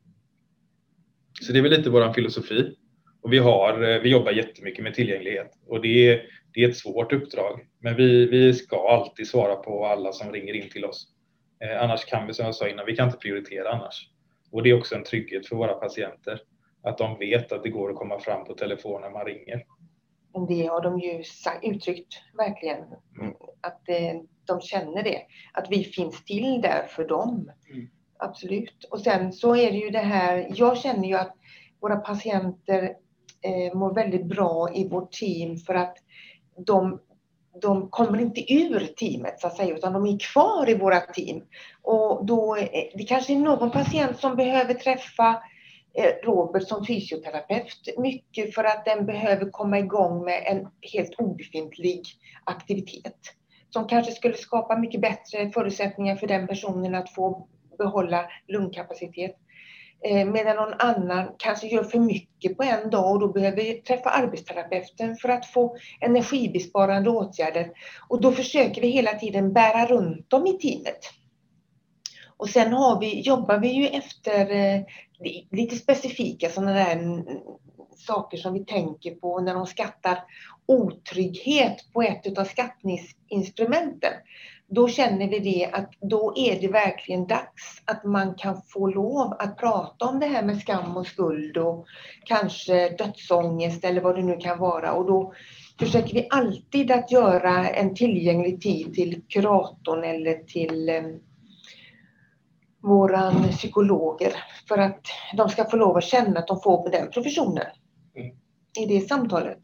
så det är väl lite våran filosofi. Och vi, har, eh, vi jobbar jättemycket med tillgänglighet och det är, det är ett svårt uppdrag. Men vi, vi ska alltid svara på alla som ringer in till oss. Eh, annars kan vi, som jag sa innan, vi kan inte prioritera annars. Och det är också en trygghet för våra patienter. Att de vet att det går att komma fram på telefon när man ringer. Det har de ju uttryckt verkligen. Mm. Att eh, de känner det. Att vi finns till där för dem. Mm. Absolut. Och sen så är det ju det här. Jag känner ju att våra patienter eh, mår väldigt bra i vårt team för att de, de kommer inte ur teamet så att säga, utan de är kvar i våra team. Och då, det kanske är någon patient som behöver träffa Eh, Eh, Robert som fysioterapeut mycket för att den behöver komma igång med en helt obefintlig aktivitet som kanske skulle skapa mycket bättre förutsättningar för den personen att få behålla lungkapacitet. Eh, medan någon annan kanske gör för mycket på en dag och då behöver träffa arbetsterapeuten för att få energibesparande åtgärder. Och då försöker vi hela tiden bära runt dem i teamet. Och sen har vi, jobbar vi ju efter eh, lite specifika sådana där mm, saker som vi tänker på när de skattar otrygghet på ett av skattningsinstrumenten. Då känner vi det att då är det verkligen dags att man kan få lov att prata om det här med skam och skuld och kanske dödsångest eller vad det nu kan vara. Och då försöker vi alltid att göra en tillgänglig tid till kuratorn eller till eh, våran psykologer för att de ska få lov att känna att de får den professionen mm. i det samtalet.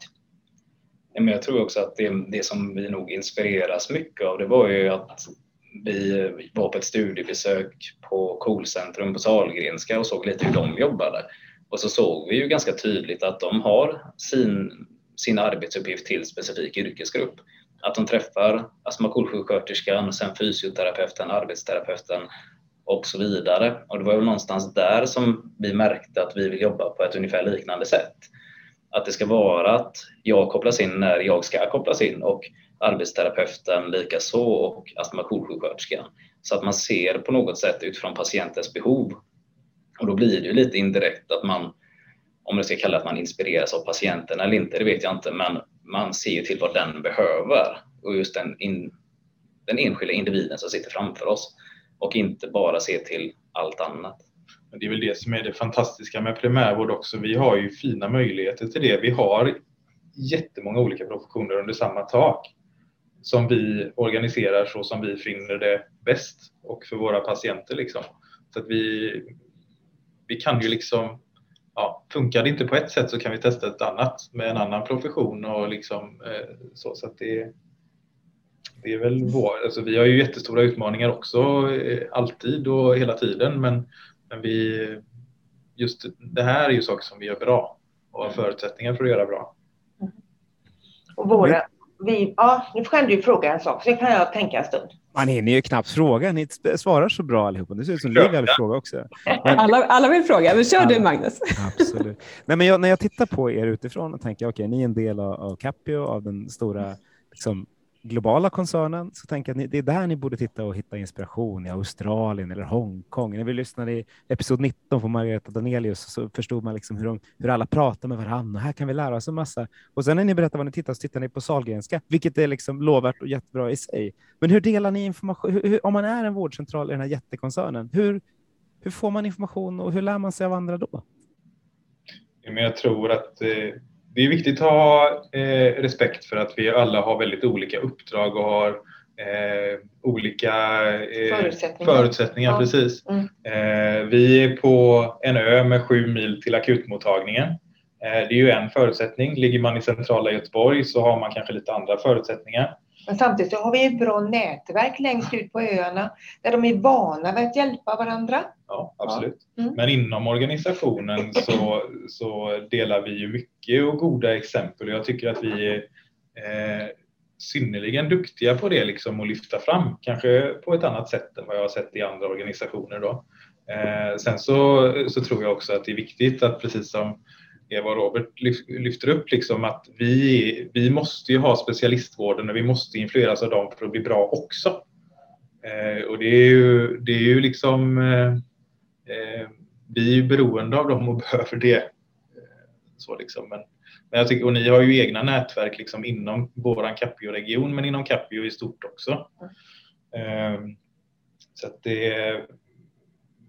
Men jag tror också att det, det som vi nog inspireras mycket av det var ju att vi var på ett studiebesök på Coolcentrum på Sahlgrenska och såg lite hur de jobbade. Och så såg vi ju ganska tydligt att de har sin, sin arbetsuppgift till specifik yrkesgrupp. Att de träffar astma och sen fysioterapeuten, arbetsterapeuten och så vidare. Och det var väl någonstans där som vi märkte att vi vill jobba på ett ungefär liknande sätt. Att det ska vara att jag kopplas in när jag ska kopplas in och arbetsterapeuten likaså och astmasjuksköterskan. Så att man ser på något sätt utifrån patientens behov. Och då blir det ju lite indirekt att man, om det ska kalla det att man inspireras av patienten eller inte, det vet jag inte, men man ser ju till vad den behöver och just den, in, den enskilda individen som sitter framför oss och inte bara se till allt annat. Men det är väl det som är det fantastiska med primärvård också. Vi har ju fina möjligheter till det. Vi har jättemånga olika professioner under samma tak. som vi organiserar så som vi finner det bäst och för våra patienter. Liksom. Så att vi, vi kan ju liksom, ja, funkar det inte på ett sätt så kan vi testa ett annat med en annan profession och liksom eh, så. så att det, det är väl vår, alltså vi har ju jättestora utmaningar också eh, alltid och hela tiden men, men vi, just det här är ju saker som vi gör bra och har förutsättningar för att göra bra. Och våra, vi, ja, nu kan du fråga en sak, så kan jag tänka en stund. Man hinner ju knappt fråga. Ni svarar så bra allihopa. Det ser ut som Liv vill fråga också. Men... Alla, alla vill fråga, men kör alla, du Magnus. Absolut. Nej, men jag, när jag tittar på er utifrån och tänker, okej, okay, ni är en del av, av Capio, av den stora liksom, globala koncernen så tänker jag att ni, det är där ni borde titta och hitta inspiration i Australien eller Hongkong. När vi lyssnade i episod 19 på Margareta Danelius så förstod man liksom hur, de, hur alla pratar med varandra. Här kan vi lära oss en massa. Och sen när ni berättar vad ni tittar så tittar ni på Salgrenska, vilket är liksom lovvärt och jättebra i sig. Men hur delar ni information? Hur, hur, om man är en vårdcentral i den här jättekoncernen, hur, hur får man information och hur lär man sig av andra då? Men jag tror att eh det är viktigt att ha eh, respekt för att vi alla har väldigt olika uppdrag och har eh, olika eh, förutsättningar. förutsättningar ja. precis. Mm. Eh, vi är på en ö med sju mil till akutmottagningen. Eh, det är ju en förutsättning. Ligger man i centrala Göteborg så har man kanske lite andra förutsättningar. Men samtidigt så har vi ett bra nätverk längst ut på öarna där de är vana vid att hjälpa varandra. Ja, absolut. Ja. Mm. Men inom organisationen så, så delar vi ju mycket och goda exempel. Jag tycker att vi är eh, synnerligen duktiga på det liksom att lyfta fram, kanske på ett annat sätt än vad jag har sett i andra organisationer. Då. Eh, sen så, så tror jag också att det är viktigt att precis som Eva och Robert lyfter upp liksom att vi, vi måste ju ha specialistvården och vi måste influeras av dem för att bli bra också. Eh, och det är ju, det är ju liksom eh, eh vi är ju beroende av dem och behöver det. Eh, så liksom. men, men jag tycker, och ni har ju egna nätverk liksom inom våran Capio-region men inom Capio i stort också. Eh, så att det,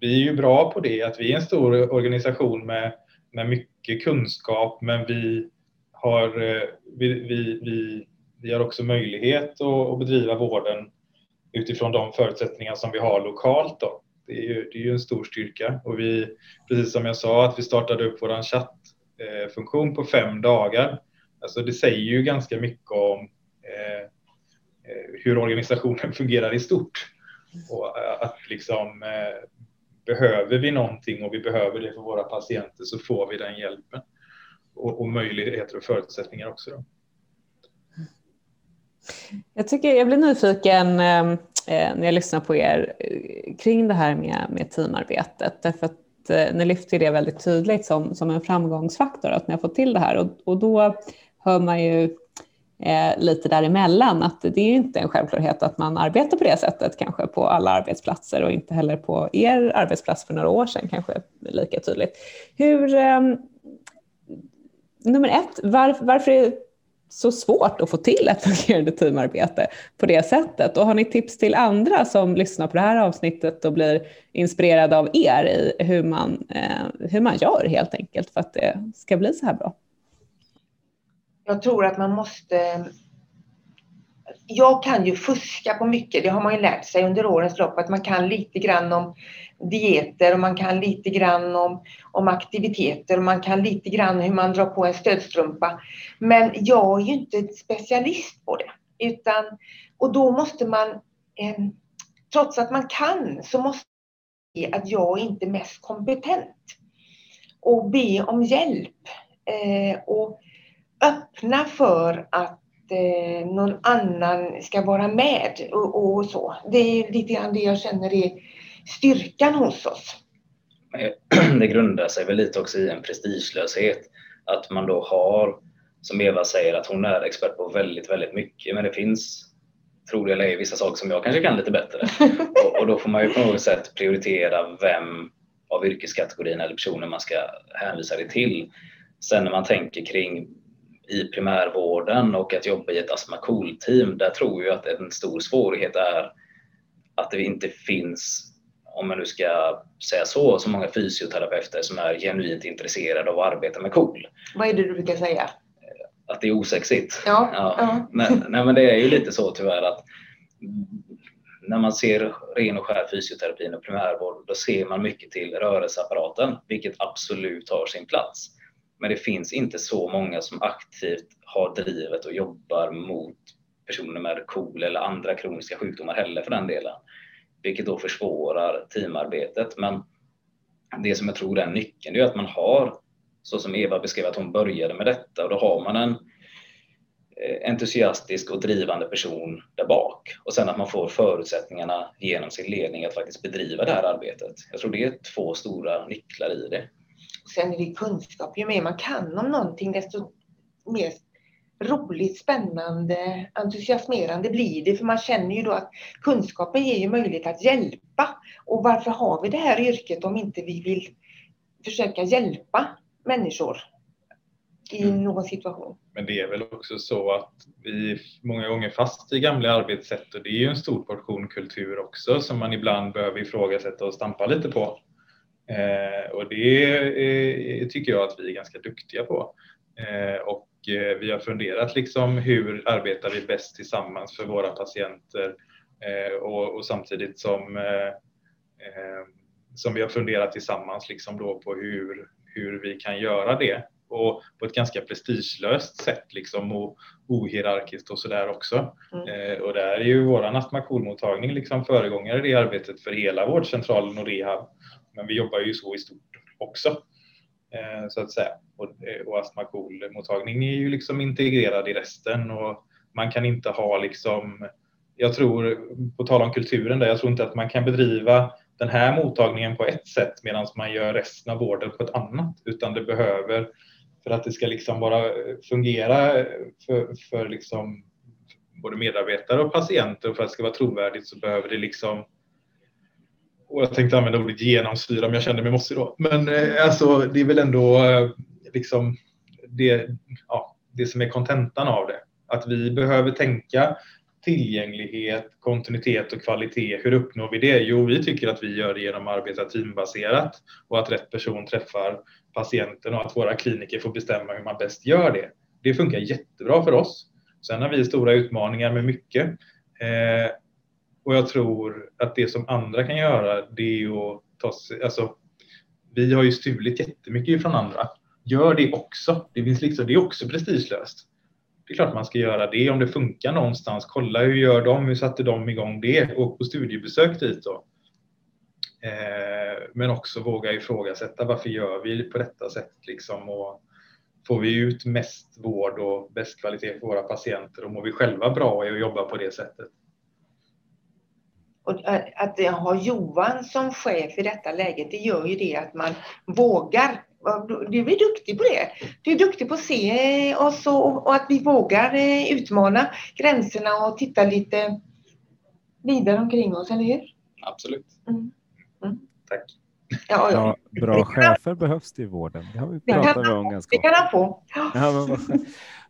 vi är ju bra på det, att vi är en stor organisation med med mycket kunskap men vi har, eh, vi, vi, vi, vi har också möjlighet att, att bedriva vården utifrån de förutsättningar som vi har lokalt. Då. Det, är ju, det är ju en stor styrka och vi, precis som jag sa, att vi startade upp vår chattfunktion eh-, på fem dagar. Alltså det säger ju ganska mycket om eh, eh hur organisationen fungerar i stort. Och att liksom eh, behöver vi någonting och vi behöver det för våra patienter så får vi den hjälpen. Och, och möjligheter och förutsättningar också. Då. Jag, tycker, jag blir nyfiken ehm, eh, när jag lyssnar på er eh, kring det här med, med teamarbetet. Därför att eh, ni lyfter det väldigt tydligt som, som en framgångsfaktor att ni har fått till det här. Och, och då hör man ju eh, lite däremellan. Att det är inte en självklarhet att man arbetar på det sättet kanske på alla arbetsplatser och inte heller på er arbetsplats för några år sedan kanske lika tydligt. Hur, eh, nummer ett, var, varför är det så svårt att få till ett fungerande teamarbete på det sättet? Och har ni tips till andra som lyssnar på det här avsnittet och blir inspirerade av er i hur man, eh, hur man gör helt enkelt för att det ska bli så här bra? Jag tror att man måste... Jag kan ju fuska på mycket, det har man ju lärt sig under årens lopp, att man kan lite grann om dieter och man kan lite grann om, om aktiviteter och man kan lite grann hur man drar på en stödstrumpa. Men jag är ju inte specialist på det. Utan, och då måste man, eh, trots att man kan, så måste man se att jag inte är mest kompetent. Och be om hjälp. Eh, och öppna för att eh, någon annan ska vara med och, och, så. Det är lite grann det jag känner är styrkan hos oss. Det grundar sig väl lite också i en prestigelöshet. Att man då har, som Eva säger, att hon är expert på väldigt, väldigt mycket. Men det finns, tror det eller ej, vissa saker som jag kanske kan lite bättre. och, och då får man ju på något sätt prioritera vem av yrkeskategorin eller personen man ska hänvisa det till. Sen när man tänker kring i primärvården och att jobba i ett astma team där tror jag att en stor svårighet är att det inte finns, om man nu ska säga så, så många fysioterapeuter som är genuint intresserade av att arbeta med KOL. Vad är det du brukar säga? att det är osexigt. Ja, Ja. ja. Men, nej, men det är ju lite så tyvärr att när man ser ren och skär fysioterapin och primärvård, då ser man mycket till rörelseapparaten, vilket absolut har sin plats. Men det finns inte så många som aktivt har drivet och jobbar mot personer med KOL eller andra kroniska sjukdomar heller för den delen. Vilket då försvårar teamarbetet. Men det som jag tror är nyckeln, det är att man har, så som Eva beskrev att hon började med detta, och då har man en eh, entusiastisk och drivande person där bak. Och sen att man får förutsättningarna genom sin ledning att faktiskt bedriva det här arbetet. Jag tror det är två stora nycklar i det. Sen är det kunskap. Ju mer man kan om någonting desto mer roligt, spännande, entusiasmerande blir det. För man känner ju då att kunskapen ger ju möjlighet att hjälpa. Och varför har vi det här yrket om inte vi vill försöka hjälpa människor i Mm. någon situation? Men det är väl också så att vi många gånger fast i gamla arbetssätt och det är ju en stor portion kultur också som man ibland behöver ifrågasätta och stampa lite på. Eh, och det eh, tycker jag att vi är ganska duktiga på. Eh, och eh, vi har funderat liksom hur arbetar vi bäst tillsammans för våra patienter eh, och, och samtidigt som, eh, som vi har funderat tillsammans liksom då på hur, hur vi kan göra det och på ett ganska prestigelöst sätt liksom och ohierarkiskt och sådär också. Mm. Eh, och där är ju våran astmakolmottagning liksom föregångare i det arbetet för hela vårdcentralen och rehab. Men vi jobbar ju så i stort också eh, så att säga. Och, astma och mottagning är ju liksom integrerad i resten och man kan inte ha liksom jag tror, på tal om kulturen där, jag tror inte att man kan bedriva den här mottagningen på ett sätt medan man gör resten av vården på ett annat, utan det behöver, för att det ska liksom bara fungera för, för liksom både medarbetare och patienter och för att det ska vara trovärdigt så behöver det liksom och jag tänkte använda ordet genomsyra, men jag kände mig mossig då. Men eh, alltså, det är väl ändå eh, liksom det, ja, det som är kontentan av det. Att vi behöver tänka tillgänglighet, kontinuitet och kvalitet. Hur uppnår vi det? Jo, vi tycker att vi gör det genom att arbeta teambaserat och att rätt person träffar patienten och att våra kliniker får bestämma hur man bäst gör det. Det funkar jättebra för oss. Sen har vi stora utmaningar med mycket. Eh, och jag tror att det som andra kan göra, det är att ta sig, alltså, vi har ju stulit jättemycket från andra. Gör det också. Det, finns liksom, det är också prestigelöst. Det är klart man ska göra det om det funkar någonstans. Kolla hur gör de? Hur satte de igång det? Och på studiebesök dit då. Eh, men också våga ifrågasätta varför gör vi på detta sätt liksom och får vi ut mest vård och bäst kvalitet för våra patienter och mår vi själva bra i att jobba på det sättet. Och att ha Johan som chef i detta läget, det gör ju det att man vågar. Du är duktig på det. Du är duktig på att se oss och, och att vi vågar eh, utmana gränserna och titta lite vidare omkring oss, eller hur? Absolut. Mm. Mm. Tack. Ja, ja. Bra, bra chefer behövs det i vården. Det har vi pratat om ganska Det kan han få. Ja.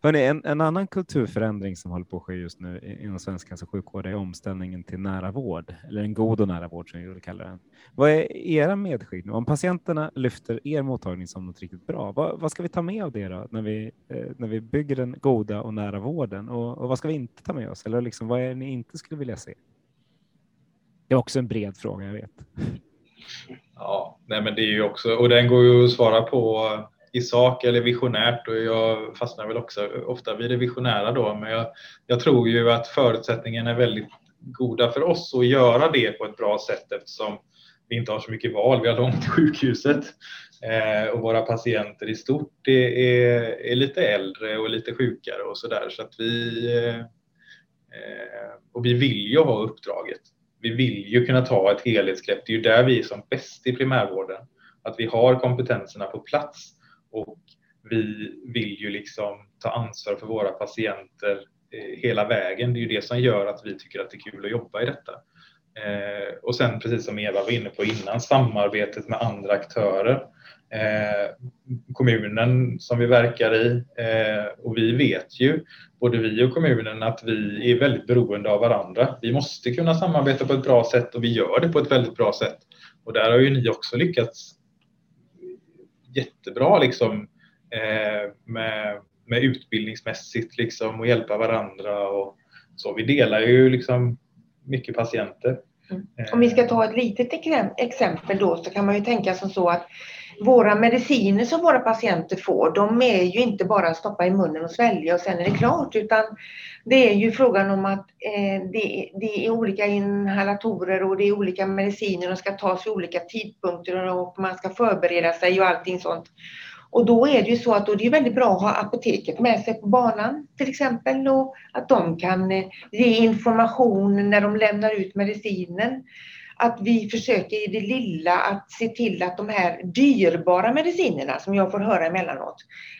Hörrni, en, en annan kulturförändring som håller på att ske just nu inom svensk hälso och sjukvård är omställningen till nära vård, eller en god och nära vård som vi vill kalla den. Vad är era medskick nu? Om patienterna lyfter er mottagning som något riktigt bra, vad, vad ska vi ta med av det då när vi, eh, när vi bygger den goda och nära vården? Och, och vad ska vi inte ta med oss? Eller liksom, vad är det ni inte skulle vilja se? Det är också en bred fråga, jag vet. Ja, nej men det är ju också, och den går ju att svara på i sak eller visionärt och jag fastnar väl också ofta vid det visionära då, men jag, jag tror ju att förutsättningarna är väldigt goda för oss att göra det på ett bra sätt eftersom vi inte har så mycket val. Vi har långt till sjukhuset eh, och våra patienter i stort är, är, är lite äldre och lite sjukare och så där så att vi eh, eh, och vi vill ju ha uppdraget. Vi vill ju kunna ta ett helhetsgrepp. Det är ju där vi är som bäst i primärvården. Att vi har kompetenserna på plats och vi vill ju liksom ta ansvar för våra patienter eh, hela vägen. Det är ju det som gör att vi tycker att det är kul att jobba i detta. Eh, och sen precis som Eva var inne på innan, samarbetet med andra aktörer. Eh, kommunen som vi verkar i eh, och vi vet ju, både vi och kommunen, att vi är väldigt beroende av varandra. Vi måste kunna samarbeta på ett bra sätt och vi gör det på ett väldigt bra sätt. Och där har ju ni också lyckats jättebra liksom, eh, med med utbildningsmässigt liksom och hjälpa varandra och så. Vi delar ju liksom mycket patienter. Mm. Om vi ska ta ett litet exempel då så kan man ju tänka som så att våra mediciner som våra patienter får, de är ju inte bara att stoppa i munnen och svälja och sen är det klart, utan det är ju frågan om att eh, det, det, är olika inhalatorer och det är olika mediciner och ska tas vid olika tidpunkter och man ska förbereda sig och allting sånt. Och då är det ju så att då är det väldigt bra att ha apoteket med sig på banan till exempel och att de kan eh, ge information när de lämnar ut medicinen att vi försöker i det lilla att se till att de här dyrbara medicinerna som jag får höra emellanåt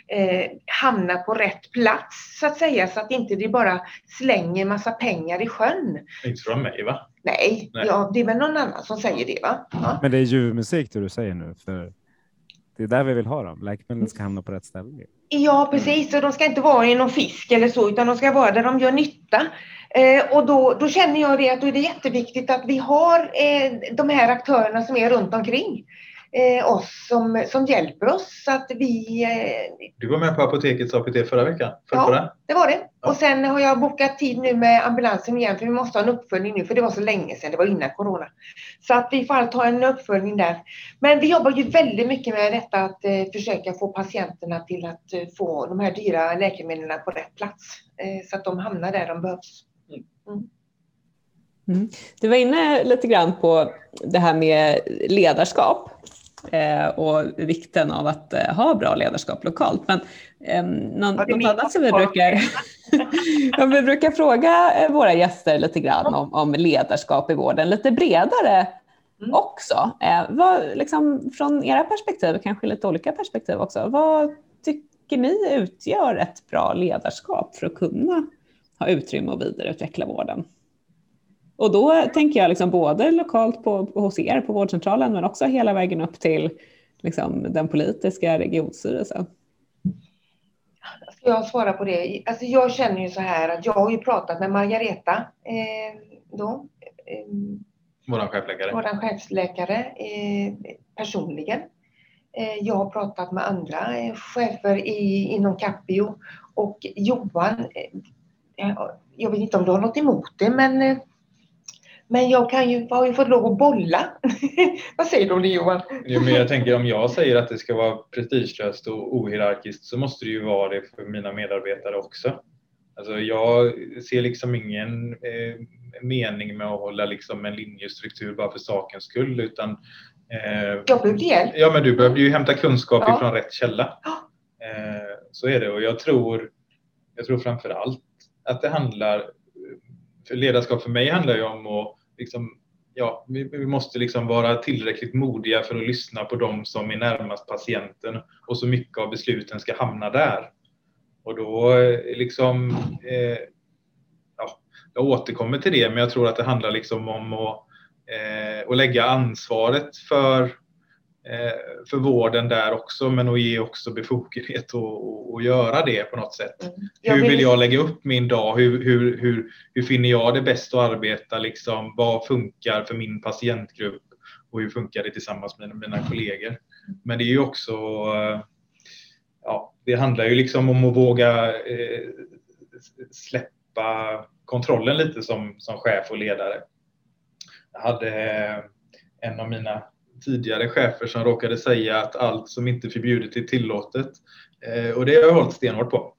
eh, hamnar på rätt plats så att säga så att inte det bara slänger massa pengar i sjön. Inte från mig va? Nej, Nej. Ja, det är väl någon annan som säger det va? Ja. Men det är ju musik det du säger nu för det är där vi vill ha dem. Läkemedlen ska hamna på rätt ställe. Ja, precis. Och de ska inte vara i någon fisk eller så, utan de ska vara där de gör nytta. Eh, och då, då känner jag det att då är det jätteviktigt att vi har eh, de här aktörerna som är runt omkring eh, oss som, som hjälper oss så att vi... Eh, du var med på Apotekets APT förra veckan? För ja, förra. det var det. Ja. Och sen har jag bokat tid nu med ambulansen igen för vi måste ha en uppföljning nu för det var så länge sedan, det var innan corona. Så att vi får ha en uppföljning där. Men vi jobbar ju väldigt mycket med detta att eh, försöka få patienterna till att eh, få de här dyra läkemedlen på rätt plats så att de hamnar där de behövs. Mm. mm. Du var inne lite grann på det här med ledarskap eh, och vikten av att eh, ha bra ledarskap lokalt. Men eh, någon, något annat som vi brukar, vi brukar fråga eh, våra gäster lite grann om, om ledarskap i vården, lite bredare mm. också. Eh, vad, liksom, från era perspektiv, kanske lite olika perspektiv också, vad tycker ni utgör ett bra ledarskap för att kunna ha utrymme att vidareutveckla vården. Och då tänker jag liksom både lokalt på, hos er på vårdcentralen men också hela vägen upp till liksom, den politiska regionstyrelsen. Ska jag svara på det? Alltså jag känner ju så här att jag har ju pratat med Margareta eh, då. Eh, våran chefläkare. Våran chefsläkare eh, personligen. Eh, jag har pratat med andra eh, chefer i, inom Capio och Johan eh, jag vet inte om du har något emot det, men, eh, men jag kan ju, har ju fått lov att bolla. Vad säger du om det Johan? Jo, men jag tänker om jag säger att det ska vara prestigelöst och ohierarkiskt så måste det ju vara det för mina medarbetare också. Alltså jag ser liksom ingen eh, mening med att hålla liksom en linjestruktur bara för sakens skull utan eh, jag behövde hjälp. Ja, men du behövde ju hämta kunskap ja. ifrån rätt källa. Eh, så är det och jag tror, jag tror framför allt att det handlar, för ledarskap för mig handlar ju om att liksom, ja, vi, vi, måste liksom vara tillräckligt modiga för att lyssna på dem som är närmast patienten och så mycket av besluten ska hamna där. Och då eh, liksom, eh, ja, jag återkommer till det, men jag tror att det handlar liksom om att, eh, att lägga ansvaret för för vården där också, men att ge också befogenhet att göra det på något sätt. Mm. Hur vill jag lägga upp min dag? Hur, hur, hur, hur finner jag det bäst att arbeta? Liksom, vad funkar för min patientgrupp? Och hur funkar det tillsammans med mina kollegor? Men det är ju också, eh, ja, det handlar ju liksom om att våga eh, släppa kontrollen lite som, som chef och ledare. Jag hade en av mina tidigare chefer som råkade säga att allt som inte är förbjudet är tillåtet. Eh, och det har jag hållit stenhårt på.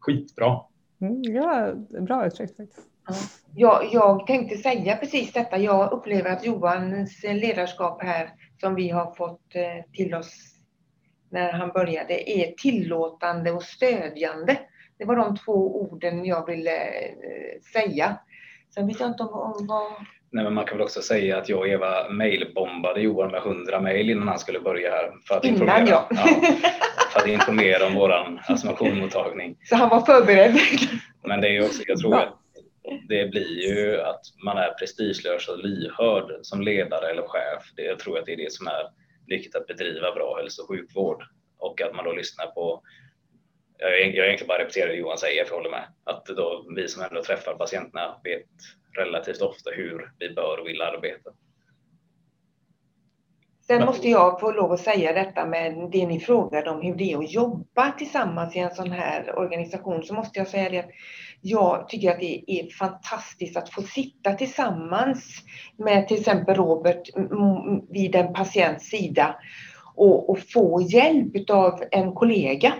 Skitbra. Mm, ja, bra uttryckt faktiskt. Ja, jag tänkte säga precis detta. Jag upplever att Johans ledarskap här som vi har fått eh, till oss när han började är tillåtande och stödjande. Det var de två orden jag ville eh, säga. Sen vet jag inte om, om vad Nej, men man kan väl också säga att jag och Eva mejlbombade Johan med 100 mejl innan han skulle börja här. För att innan ja. ja. För att informera om våran astmakonmottagning. Så han var förberedd. Men det är också, jag tror att det blir ju att man är prestigelös och lyhörd som ledare eller chef. Det, jag tror att det är det som är viktigt att bedriva bra hälso och sjukvård och att man då lyssnar på jag, jag egentligen bara repeterar det Johan säger, för jag håller med. Att då vi som ändå träffar patienterna vet relativt ofta hur vi bör och vill arbeta. Sen måste jag få lov att säga detta med det ni frågade om hur det är att jobba tillsammans i en sån här organisation så måste jag säga det att jag tycker att det är fantastiskt att få sitta tillsammans med till exempel Robert vid en patients sida och, och få hjälp av en kollega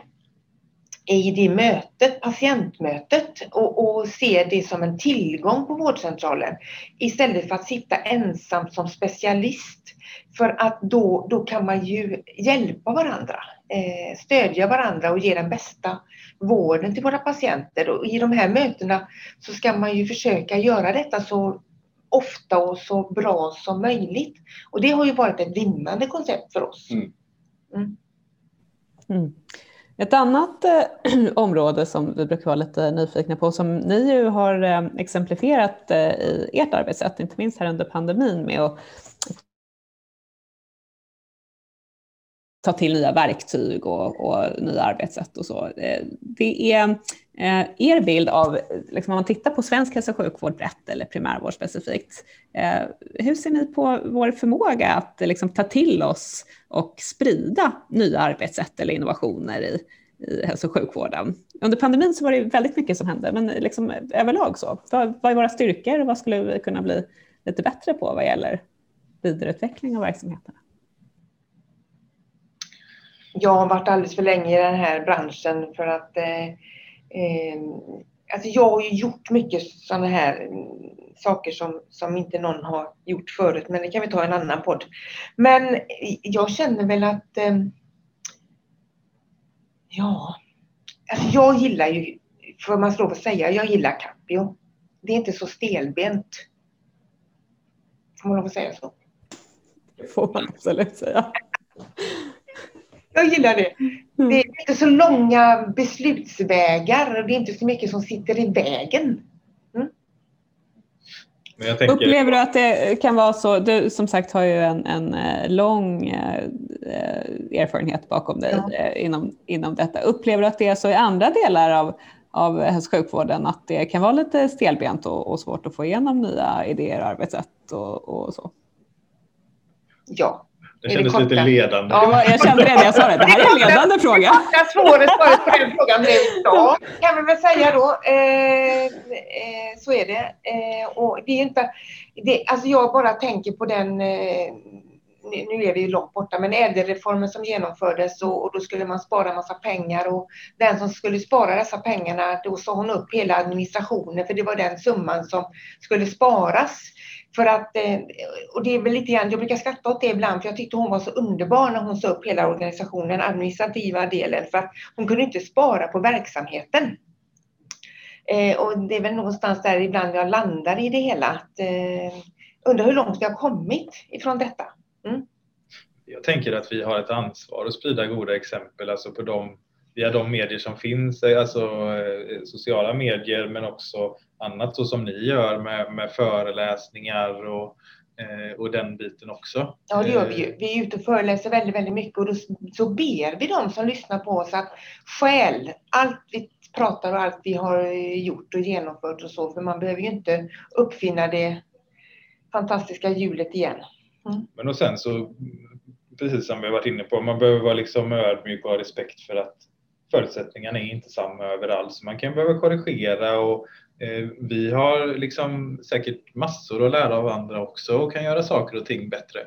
i det mötet, patientmötet och, och se det som en tillgång på vårdcentralen istället för att sitta ensam som specialist. För att då, då kan man ju hjälpa varandra, eh, stödja varandra och ge den bästa vården till våra patienter. Och I de här mötena så ska man ju försöka göra detta så ofta och så bra som möjligt. Och det har ju varit ett vinnande koncept för oss. Mm. Mm. Ett annat eh, område som vi brukar vara lite nyfikna på, som ni ju har eh, exemplifierat eh, i ert arbetssätt, inte minst här under pandemin, med att ta till nya verktyg och, och nya arbetssätt och så. Det är eh, er bild av, liksom, om man tittar på svensk hälso och sjukvård brett eller primärvård specifikt, eh, hur ser ni på vår förmåga att liksom, ta till oss och sprida nya arbetssätt eller innovationer i, i hälso och sjukvården? Under pandemin så var det väldigt mycket som hände, men liksom, överlag så, vad, vad är våra styrkor och vad skulle vi kunna bli lite bättre på vad gäller vidareutveckling av verksamheterna? jag har varit alldeles för länge i den här branschen för att eh, eh, alltså jag har ju gjort mycket sådana här saker som, som inte någon har gjort förut, men det kan vi ta i en annan podd. Men jag känner väl att eh, ja, alltså jag gillar ju, får man slå att säga, jag gillar Capio. Det är inte så stelbent. Får man lov att säga så? Det får man absolut säga. Jag gillar det. Mm. Det är inte så långa beslutsvägar och det är inte så mycket som sitter i vägen. Mm. Tänker... Upplever du att det kan vara så? Du som sagt har ju en, en eh, lång eh, erfarenhet bakom dig ja. Eh, inom, inom detta. Upplever du att det är så i andra delar av, av hälso och sjukvården att det kan vara lite stelbent och, och svårt att få igenom nya idéer och arbetssätt och, och så? Ja, det kändes det lite ledande. Ja, jag kände det när jag sa det. Det här är en ledande fråga. Det svåra svaret på den frågan blev ja, kan vi väl säga då. Eh, eh, så är det. Eh, och det är inte, det, alltså jag bara tänker på den eh, nu är vi ju långt borta, men ädelreformen som genomfördes och, och, då skulle man spara massa pengar och den som skulle spara dessa pengarna, då sa hon upp hela administrationen för det var den summan som skulle sparas. För att, eh, och det är väl lite grann, jag brukar skratta åt det ibland, för jag tyckte hon var så underbar när hon sa upp hela organisationen, administrativa delen, för att hon kunde inte spara på verksamheten. Eh, och det är väl någonstans där ibland jag landar i det hela. Att, eh, undrar hur långt vi har kommit ifrån detta. Mm. Jag tänker att vi har ett ansvar att sprida goda exempel, alltså på de, via de medier som finns, alltså eh, sociala medier, men också annat så som ni gör med, med föreläsningar och, eh, och den biten också. Ja, det gör vi ju. Vi är ute och föreläser väldigt, väldigt mycket och då så ber vi dem som lyssnar på oss att skäl allt vi pratar och allt vi har gjort och genomfört och så, för man behöver ju inte uppfinna det fantastiska hjulet igen. Mm. Men och sen så, precis som vi varit inne på, man behöver vara liksom ödmjuk och ha respekt för att förutsättningarna är inte samma överallt, så man kan behöva korrigera och Eh, vi har liksom säkert massor att lära av andra också och kan göra saker och ting bättre.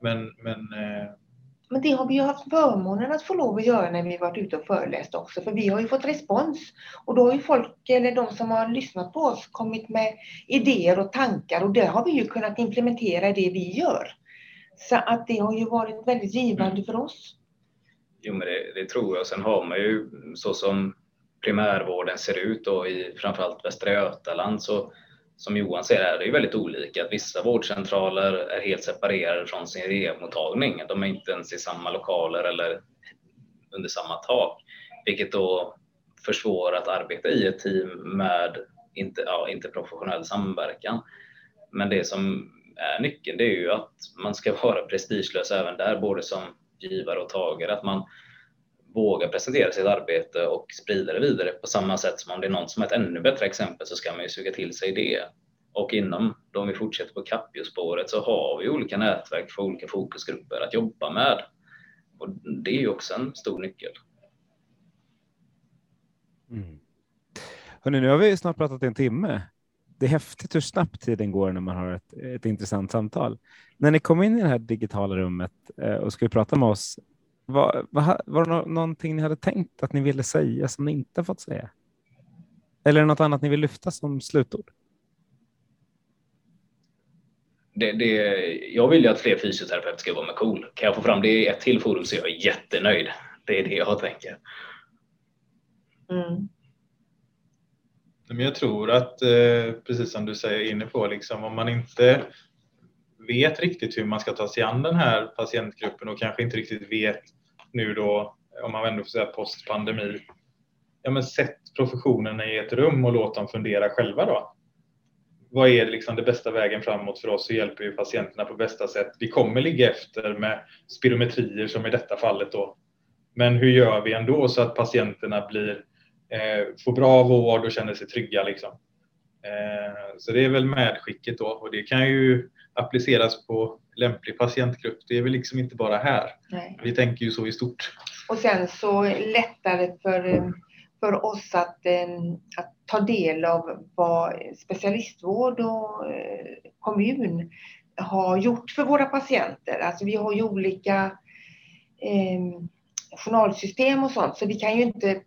Men, men, eh... men det har vi ju haft förmånen att få lov att göra när vi varit ute och föreläst också, för vi har ju fått respons och då har ju folk, eller de som har lyssnat på oss, kommit med idéer och tankar och det har vi ju kunnat implementera i det vi gör. Så att det har ju varit väldigt givande mm. för oss. Jo, men det, det tror jag. Sen har man ju så som primärvården ser ut och i framförallt Västra Götaland så som Johan säger är det ju väldigt olika. Att vissa vårdcentraler är helt separerade från sin rehmottagning. De är inte ens i samma lokaler eller under samma tak, vilket då försvårar att arbeta i ett team med inte, ja, interprofessionell samverkan. Men det som är nyckeln, det är ju att man ska vara prestigelös även där, både som givare och tagare. Att man vågar presentera sitt arbete och sprida det vidare på samma sätt som om det är någon som är ett ännu bättre exempel så ska man ju suga till sig det. Och inom, om vi fortsätter på Capio-spåret, så har vi olika nätverk för olika fokusgrupper att jobba med. Och det är ju också en stor nyckel. Mm. Hörrni, nu har vi snart pratat en timme. Det är häftigt hur snabbt tiden går när man har ett, ett intressant samtal. När ni kom in i det här digitala rummet eh, och skulle prata med oss, var, var, var det någonting ni hade tänkt att ni ville säga som ni inte fått säga? Eller är det något annat ni vill lyfta som slutord? Det, det, jag vill ju att fler fysioterapeuter ska vara med KOL. Kan jag få fram det i ett till forum så är jag jättenöjd. Det är det jag tänker. Mm. Men jag tror att, eh, precis som du säger inne på, liksom, om man inte vet riktigt hur man ska ta sig an den här patientgruppen och kanske inte riktigt vet nu då, om man ändå får säga post pandemi, ja men sätt professionerna i ett rum och låt dem fundera själva då. Vad är liksom det bästa vägen framåt för oss hur hjälper vi patienterna på bästa sätt. Vi kommer ligga efter med spirometrier som i detta fallet då. Men hur gör vi ändå så att patienterna blir får bra vård och känner sig trygga. Liksom. Eh, så det är väl medskicket då och det kan ju appliceras på lämplig patientgrupp. Det är väl liksom inte bara här. Nej. Vi tänker ju så i stort. Och sen så lättare för, för oss att, eh, att ta del av vad specialistvård och eh, kommun har gjort för våra patienter. Alltså vi har ju olika eh, journalsystem och sånt så vi kan ju inte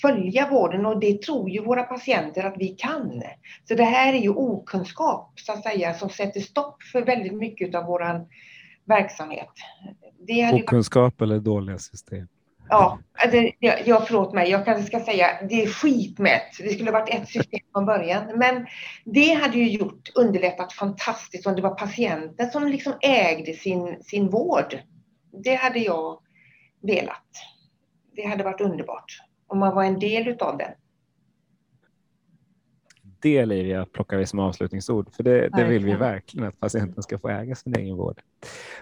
följa vården och det tror ju våra patienter att vi kan. Så det här är ju okunskap så att säga som sätter stopp för väldigt mycket av vår verksamhet. Det okunskap varit... eller dåliga system? Ja, alltså, ja, förlåt mig, jag kanske ska säga det är skitmätt. Det skulle varit ett system från början. Men det hade ju gjort, underlättat fantastiskt om det var patienten som liksom ägde sin, sin vård. Det hade jag velat. Det hade varit underbart om man var en del utav den. Det Livia plockar vi som avslutningsord, för det, det vill vi verkligen att patienten ska få äga sin egen vård.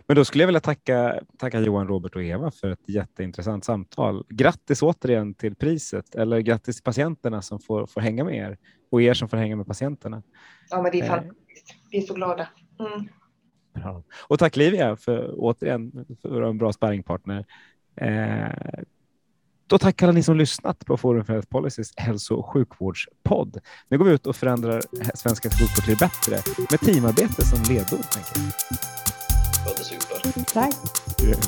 Men då skulle jag vilja tacka, tacka Johan, Robert och Eva för ett jätteintressant samtal. Grattis återigen till priset, eller grattis till patienterna som får, får hänga med er och er som får hänga med patienterna. Ja, men det är eh. fantastiskt. Vi är så glada. Mm. Bra. Och tack Livia för återigen för en bra sparringpartner. Eh, då tackar ni som lyssnat på Forum för Health Policies hälso och sjukvårdspodd. Nu går vi ut och förändrar svenska sjukvård till bättre med teamarbete som ledord. Tänker jag. Låter super. Tack. Yeah.